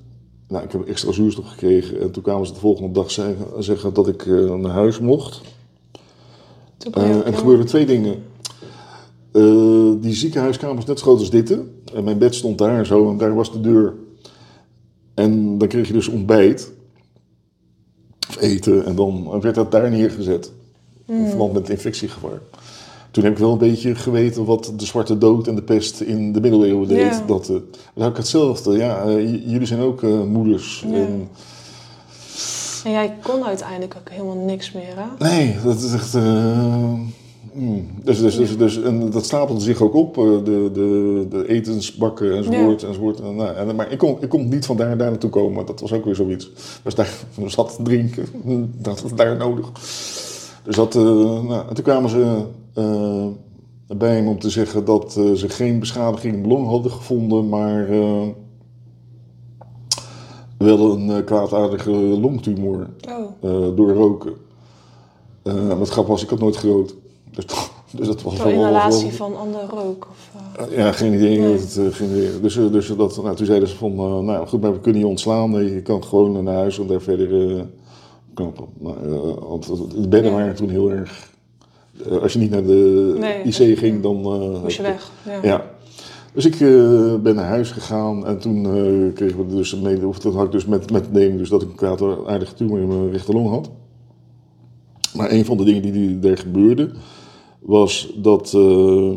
Speaker 2: Nou, ik heb extra zuurstof gekregen. En toen kwamen ze de volgende dag zeggen, zeggen dat ik naar huis mocht. En er gebeurden twee dingen. Eh, die ziekenhuiskamer is net zo groot als dit. En mijn bed stond daar zo en daar was de deur. En dan kreeg je dus ontbijt. Of eten. En dan werd dat daar neergezet. In verband met infectiegevaar. Toen heb ik wel een beetje geweten wat de Zwarte Dood en de pest in de middeleeuwen deed. Dat, eh, dan heb ik hetzelfde. Ja, eh, jullie zijn ook moeders. En,
Speaker 1: En jij kon uiteindelijk ook helemaal niks meer, hè?
Speaker 2: Nee, dat is echt. Mm. dus, dus, dus, dus, en dat stapelde zich ook op, eh, de, de, de etensbakken enzovoort. enzovoort. En, nou, en, maar ik kon, ik kon niet van daar, daar naartoe komen, dat was ook weer zoiets. Dus daar zat drinken, dat was daar nodig. Dus dat, eh, nou, en toen kwamen ze eh, bij me om te zeggen dat ze geen beschadiging in de long hadden gevonden, maar wel een kwaadaardige longtumor
Speaker 1: Oh,
Speaker 2: door roken. Maar het grap was, ik had nooit gerookt. Dus, dus dat was
Speaker 1: door
Speaker 2: wel...
Speaker 1: inhalatie
Speaker 2: wel-
Speaker 1: van ander rook? Of, eh,
Speaker 2: Eh, Ja, geen idee.
Speaker 1: Nee.
Speaker 2: Eh, geen idee. Dus, dus dat, nou, toen zeiden ze van, nou goed, maar we kunnen je ontslaan. Je kan gewoon naar huis en daar verder knappen. Want de bedden
Speaker 1: Ja.
Speaker 2: waren toen heel erg... als je niet naar de
Speaker 1: Nee,
Speaker 2: IC ging, dan... eh,
Speaker 1: moest je weg? Ja.
Speaker 2: ja. Dus ik ben naar huis gegaan en toen kregen we dus mede, of dat had ik dus met, met mededeling dus dat ik een kwaadaardige tumor in mijn rechterlong had. Maar een van de dingen die, die daar gebeurde, was dat eh,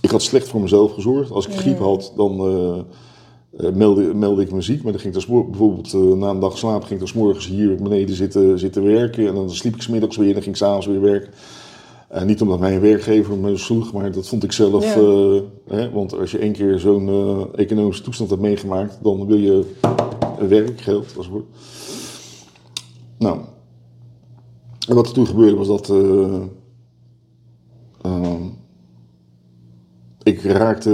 Speaker 2: ik had slecht voor mezelf gezorgd. Als ik griep had, dan eh, eh, meldde, meldde ik me ziek. Maar dan ging ik dan smo- bijvoorbeeld na een dag slapen, ging ik dan 's morgens hier beneden zitten, zitten werken. En dan sliep ik 's middags weer en dan ging ik s'avonds weer werken. Eh, niet omdat mijn werkgever me sloeg, maar dat vond ik zelf.
Speaker 1: Ja.
Speaker 2: hè, want als je één keer zo'n economische toestand hebt meegemaakt, dan wil je werk, geld, als. Nou, en wat er toen gebeurde was dat. eh, ehm, ik raakte,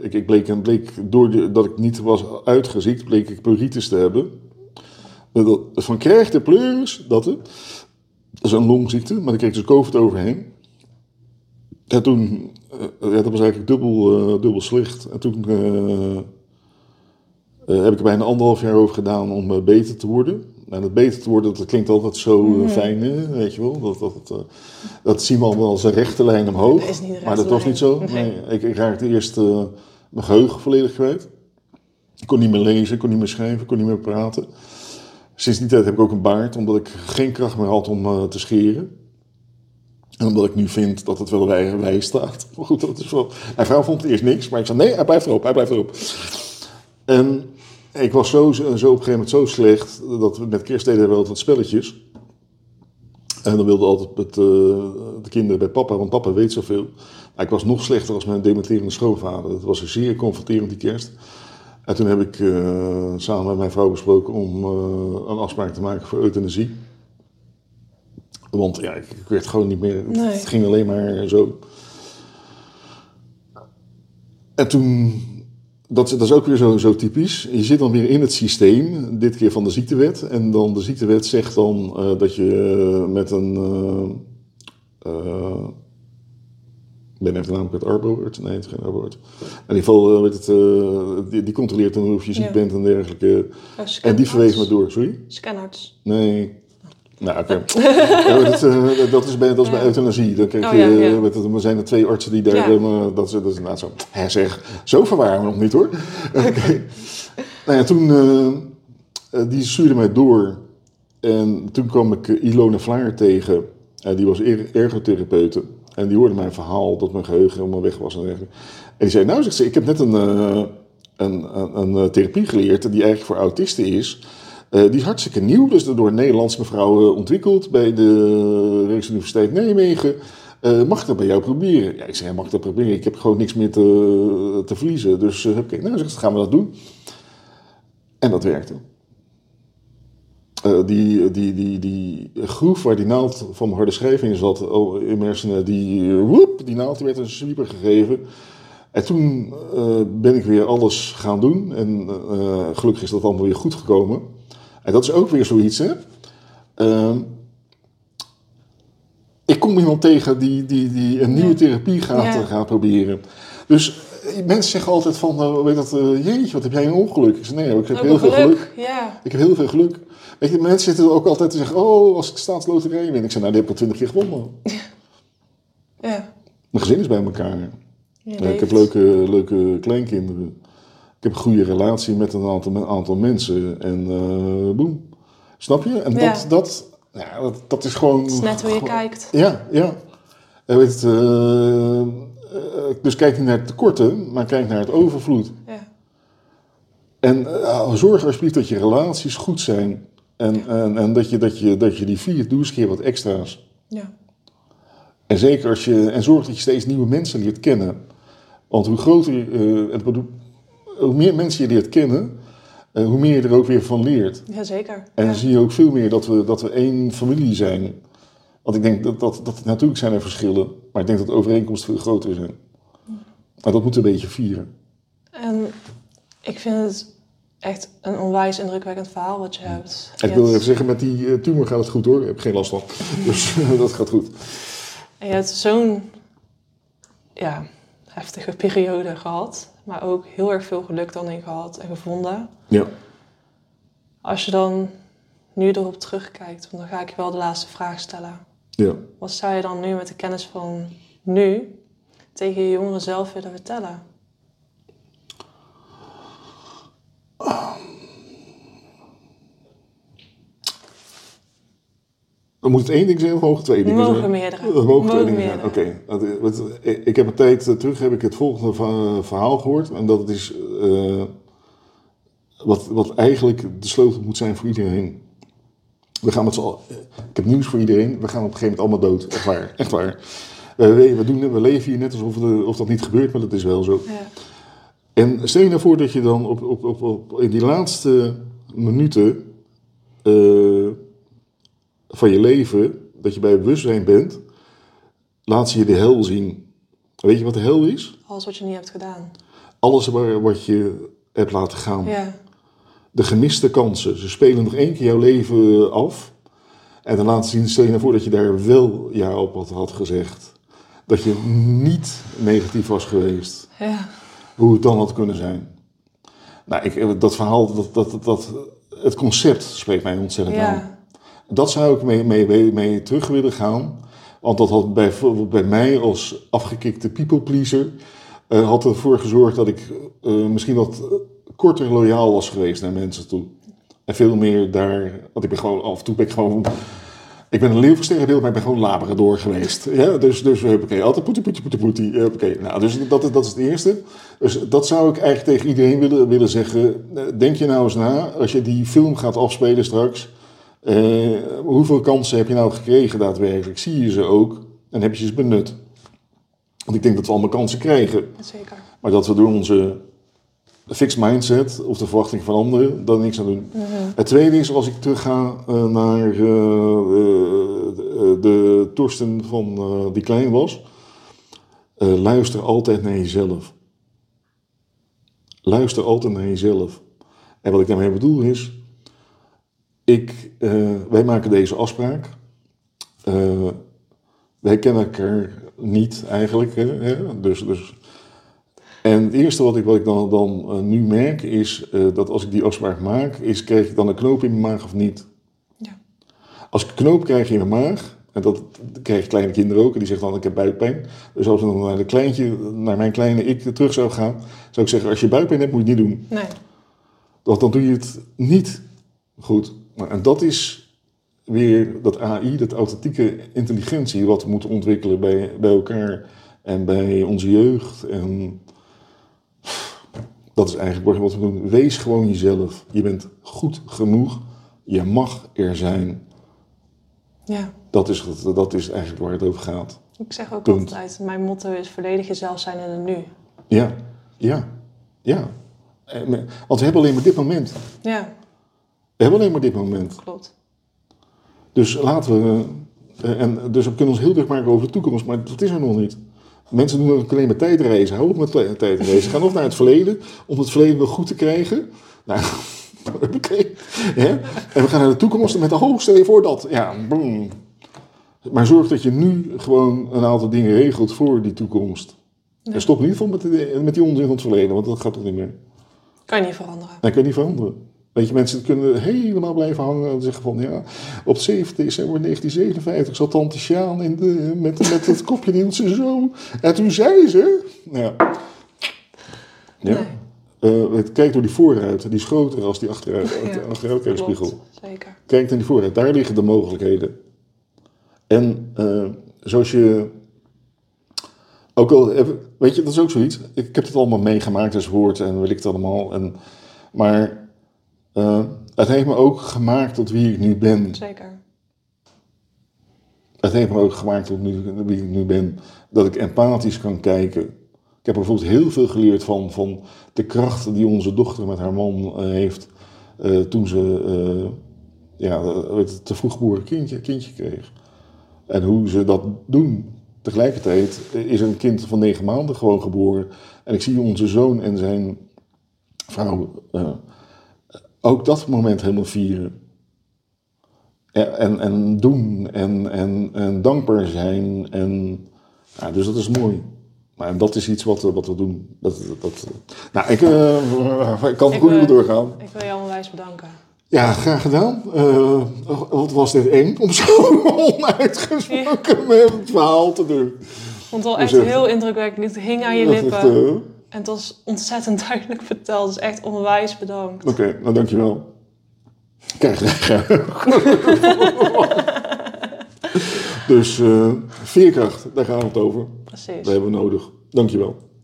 Speaker 2: ik, ik bleek, door dat ik niet was uitgeziekt, bleek ik pleuritis te hebben. Van krijg de pleuris, dat het. Is een longziekte, maar daar kreeg ik dus COVID overheen. En toen, eh, ja, dat was eigenlijk dubbel, eh, dubbel slecht. En toen heb ik er bijna anderhalf jaar over gedaan om beter te worden. En het beter te worden, dat klinkt altijd zo eh, fijn, hè, weet je wel. Dat, dat, dat, eh, dat zien we allemaal als een rechte lijn omhoog.
Speaker 1: Dat is niet
Speaker 2: maar dat was niet zo. Nee. Ik, ik raakte eerst eh, mijn geheugen volledig kwijt. Ik kon niet meer lezen, ik kon niet meer schrijven, ik kon niet meer praten. Sinds die tijd heb ik ook een baard, omdat ik geen kracht meer had om te scheren. En omdat ik nu vind dat het wel wij, wij staat. Maar goed, dat is wel... Mijn vrouw vond het eerst niks, maar ik zei nee, hij blijft erop, hij blijft erop. En ik was zo, zo op een gegeven moment zo slecht, dat we met kerst deden we altijd spelletjes. En dan wilden altijd met, eh, de kinderen bij papa, want papa weet zoveel. Maar ik was nog slechter als mijn dementerende schoonvader. Dat was zeer confronterend die kerst. En toen heb ik eh, samen met mijn vrouw besproken om eh, een afspraak te maken voor euthanasie. Want ja, ik, ik werd gewoon niet meer.
Speaker 1: Nee.
Speaker 2: Het ging alleen maar zo. En toen. Dat, dat is ook weer zo, zo typisch. Je zit dan weer in het systeem, dit keer van de ziektewet. En dan de ziektewet zegt dan eh, dat je eh, met een. eh, ik ben even namelijk het arboord. Nee, het is geen arboord. In ieder geval, weet het, die, die controleert dan of je ziek
Speaker 1: Ja.
Speaker 2: bent en dergelijke.
Speaker 1: Oh,
Speaker 2: En die verwees me door. Sorry?
Speaker 1: Scanarts.
Speaker 2: Nee. Nou, oké. ja, maar dat, eh, dat is bij, dat is bij euthanasie. Dan krijg
Speaker 1: Oh,
Speaker 2: je,
Speaker 1: ja, ja.
Speaker 2: met het- er zijn er twee artsen die daar... Eh, dat, is, dat is inderdaad zo. Hij zegt, zo verwaren we nog niet hoor. Oké. Nou ja, toen... die stuurde mij door. En toen kwam ik Ilona Vlaar tegen. Die was er ergotherapeute. En die hoorde mijn verhaal dat mijn geheugen helemaal weg was. En, dergelijke. en die zei, nou zegt ze, ik heb net een, een, een, een therapie geleerd die eigenlijk voor autisten is. Eh, die is hartstikke nieuw, dus door een Nederlandse mevrouw eh, ontwikkeld bij de Rijksuniversiteit Nijmegen. Eh, mag ik dat bij jou proberen? Ja, ik zei, mag ik dat proberen? Ik heb gewoon niks meer te, te verliezen. Dus heb ik, nou ze, gaan we dat doen. En dat werkte. Eh, die, die, die, die groef waar die naald van mijn harde schijf in zat, oh, in mijn die, eh, woep, die naald werd een sweeper gegeven. En toen eh, ben ik weer alles gaan doen. En eh, gelukkig is dat allemaal weer goed gekomen. En dat is ook weer zoiets, hè. Ehm, ik kom iemand tegen die, die, die een nieuwe therapie gaat,
Speaker 1: Ja.
Speaker 2: eh, gaat proberen. Dus eh, mensen zeggen altijd van, eh, weet dat, jeetje, wat heb jij een ongeluk? Ik zeg, nee, ik heb
Speaker 1: Ook
Speaker 2: heel veel geluk.
Speaker 1: Ja.
Speaker 2: Ik heb heel veel geluk. Weet je, mensen zitten ook altijd te zeggen, oh, als ik staatsloterij win. Ik zeg, nou, die heb ik al twintig keer gewonnen.
Speaker 1: Ja.
Speaker 2: Mijn gezin is bij elkaar. Ja, ik heb leuke, leuke kleinkinderen. Ik heb een goede relatie met een aantal, met een aantal mensen. En eh boem. Snap je? En
Speaker 1: Ja.
Speaker 2: dat, dat, ja, dat, dat is gewoon...
Speaker 1: Het is net hoe je
Speaker 2: gewoon-
Speaker 1: kijkt.
Speaker 2: Ja, ja. En weet het, eh, dus kijk niet naar het tekorten, maar kijk naar het overvloed.
Speaker 1: Ja.
Speaker 2: En zorg alsjeblieft dat je relaties goed zijn. En, en, en dat, je, dat, je, dat je die viert, doe eens een keer wat extra's.
Speaker 1: Ja.
Speaker 2: En zeker als je, en zorg dat je steeds nieuwe mensen leert kennen. Want hoe groter, eh, het hoe meer mensen je leert kennen, eh, hoe meer je er ook weer van leert.
Speaker 1: Jazeker.
Speaker 2: En
Speaker 1: Ja.
Speaker 2: dan zie je ook veel meer dat we, dat we één familie zijn. Want ik denk dat, dat, dat natuurlijk zijn er verschillen, maar ik denk dat de overeenkomsten veel groter zijn. Maar dat moeten we een beetje vieren.
Speaker 1: En ik vind het echt een onwijs indrukwekkend verhaal wat je hebt.
Speaker 2: Ik wil even zeggen, met die eh, tumor gaat het goed hoor. Ik heb geen last van. Dus dat gaat goed.
Speaker 1: En je hebt zo'n ja, heftige periode gehad, maar ook heel erg veel geluk dan in gehad en gevonden.
Speaker 2: Ja.
Speaker 1: Als je dan nu erop terugkijkt, want dan ga ik je wel de laatste vraag stellen.
Speaker 2: ja.
Speaker 1: Wat zou je dan nu met de kennis van nu tegen je jongeren zelf willen vertellen?
Speaker 2: Dan moet het één ding zijn of mogen het twee dingen
Speaker 1: Mogen
Speaker 2: zijn?
Speaker 1: meerdere.
Speaker 2: Dat mogen twee dingen zijn. Oké. Eh, eh, Ik heb een tijd eh, terug heb ik het volgende verhaal gehoord. En dat het is wat, wat eigenlijk de sleutel moet zijn voor iedereen. We gaan met z'n allen... Ik heb nieuws voor iedereen. We gaan op een gegeven moment allemaal dood. Echt waar. Echt waar. We, doen, we leven hier net alsof de, of dat niet gebeurt, maar dat is wel zo.
Speaker 1: Ja.
Speaker 2: En stel je nou voor dat je dan op, op, op, op, in die laatste minuten van je leven, dat je bij bewustzijn bent, laat ze je de hel zien. Weet je wat de hel is?
Speaker 1: Alles wat je niet hebt gedaan.
Speaker 2: Alles wat je hebt laten gaan.
Speaker 1: Ja.
Speaker 2: De gemiste kansen. Ze spelen nog één keer jouw leven af. En dan laten ze zien, stel je nou voor dat je daar wel ja op had, had gezegd. Dat je niet negatief was geweest.
Speaker 1: Ja.
Speaker 2: Hoe het dan had kunnen zijn. Nou, ik, dat verhaal, dat, dat, dat, het concept spreekt mij ontzettend aan. Dat zou ik mee, mee, mee, terug willen gaan. Want dat had bij, bij mij als afgekikte people pleaser... eh, had ervoor gezorgd dat ik eh, misschien wat korter loyaal was geweest naar mensen toe. En veel meer daar... Want ik ben gewoon af en toe ben ik gewoon... Ik ben een leeuw van sterrenbeeld, maar ik ben gewoon labrador geweest. Ja, dus, dus oké, altijd poetie, poetie, poetie, poetie. Oké, nou, dus dat, is- dat is het eerste. Dus dat zou ik eigenlijk tegen iedereen willen, willen zeggen. Eh, Denk je nou eens na, als je die film gaat afspelen straks... eh, hoeveel kansen heb je nou gekregen daadwerkelijk? Zie je ze ook en heb je ze benut? Want ik denk dat we allemaal kansen krijgen.
Speaker 1: Zeker.
Speaker 2: Maar dat we door onze fixed mindset of de verwachting van anderen daar niks aan doen. Het tweede is, als ik terugga eh, naar eh, de Torsten van die klein was. luister altijd naar jezelf. Luister altijd naar jezelf. En wat ik daarmee bedoel is, ik, eh, wij maken deze afspraak. Eh, wij kennen elkaar niet eigenlijk. Hè? Dus, dus en het eerste wat ik, wat ik dan, dan eh, nu merk is dat als ik die afspraak maak, is krijg ik dan een knoop in mijn maag of niet?
Speaker 1: Ja.
Speaker 2: Als ik een knoop krijg in mijn maag, en dat krijgen kleine kinderen ook, en die zeggen dan ik heb buikpijn. Dus als ik dan naar, de kleintje, naar mijn kleine ik terug zou gaan, zou ik zeggen als je buikpijn hebt moet je het niet doen.
Speaker 1: Nee.
Speaker 2: Want dan doe je het niet goed. En dat is weer dat AI, dat authentieke intelligentie, wat we moeten ontwikkelen bij, bij elkaar en bij onze jeugd. En dat is eigenlijk wat we doen. Wees gewoon jezelf. Je bent goed genoeg. Je mag er zijn.
Speaker 1: Ja.
Speaker 2: Dat is, dat is eigenlijk waar het over gaat.
Speaker 1: Ik zeg ook
Speaker 2: Punt.
Speaker 1: altijd, mijn motto is volledig jezelf zijn in het nu.
Speaker 2: Ja, ja, ja. Eh, Want we hebben alleen maar dit moment.
Speaker 1: Ja,
Speaker 2: We hebben alleen maar dit moment.
Speaker 1: klopt.
Speaker 2: Dus laten we. eh, en dus we kunnen ons heel druk maken over de toekomst, maar dat is er nog niet. Mensen doen ook alleen maar tijdreizen. Hou op met tij- tijdreizen. Ga nog naar het verleden om het verleden nog goed te krijgen. Nou, oké. hè? En we gaan naar de toekomst met de je voor dat. Ja, boom. Maar zorg dat je nu gewoon een aantal dingen regelt voor die toekomst. En stop in ieder geval met, de- met die onzin van het verleden, want dat gaat toch niet meer.
Speaker 1: Kan je niet veranderen.
Speaker 2: Dat kan niet veranderen. Weet je, mensen kunnen helemaal blijven hangen en zeggen van ja, op 7 december 1957 zat tante Sjaan in de, met, met het kopje in zijn zoon. En toen zei ze, ja, ja. Eh, het kijkt door die voorruit, die is groter als die achteruit,
Speaker 1: Ja,
Speaker 2: achteruitkijkspiegel.
Speaker 1: Zeker.
Speaker 2: Kijk naar die vooruit, daar liggen de mogelijkheden. En eh, zoals je. Ook al, weet je, dat is ook zoiets. Ik heb het allemaal meegemaakt als woord en weet ik het allemaal. En, maar eh, het heeft me ook gemaakt tot wie ik nu ben.
Speaker 1: Zeker.
Speaker 2: Het heeft me ook gemaakt tot nu, wie ik nu ben. Dat ik empathisch kan kijken. Ik heb bijvoorbeeld heel veel geleerd van, van de kracht die onze dochter met haar man eh, heeft. eh, toen ze ja, het te vroeg geboren kindje, kindje kreeg. En hoe ze dat doen. Tegelijkertijd is een kind van negen maanden gewoon geboren. En ik zie onze zoon en zijn vrouw ook dat moment helemaal vieren. Ja, en, en doen en, en, en dankbaar zijn. En, ja, dus dat is mooi. Maar en dat is iets wat, we- wat we doen. Dat, dat, nou, ik, eh, ik kan goed doorgaan.
Speaker 1: Ik wil jou onwijs bedanken.
Speaker 2: Ja, graag gedaan. Eh, wat was dit eng om zo onuitgesproken met het verhaal te doen.
Speaker 1: Ik vond het wel echt
Speaker 2: Dus,
Speaker 1: heel indrukwekkend. Het hing aan je lippen.
Speaker 2: echt, eh,
Speaker 1: En het was ontzettend duidelijk verteld. Dus echt onwijs bedankt.
Speaker 2: Oké, nou dankjewel. Kijk, Dus eh, veerkracht, daar gaan we het over.
Speaker 1: Precies.
Speaker 2: Dat hebben we nodig. Dankjewel.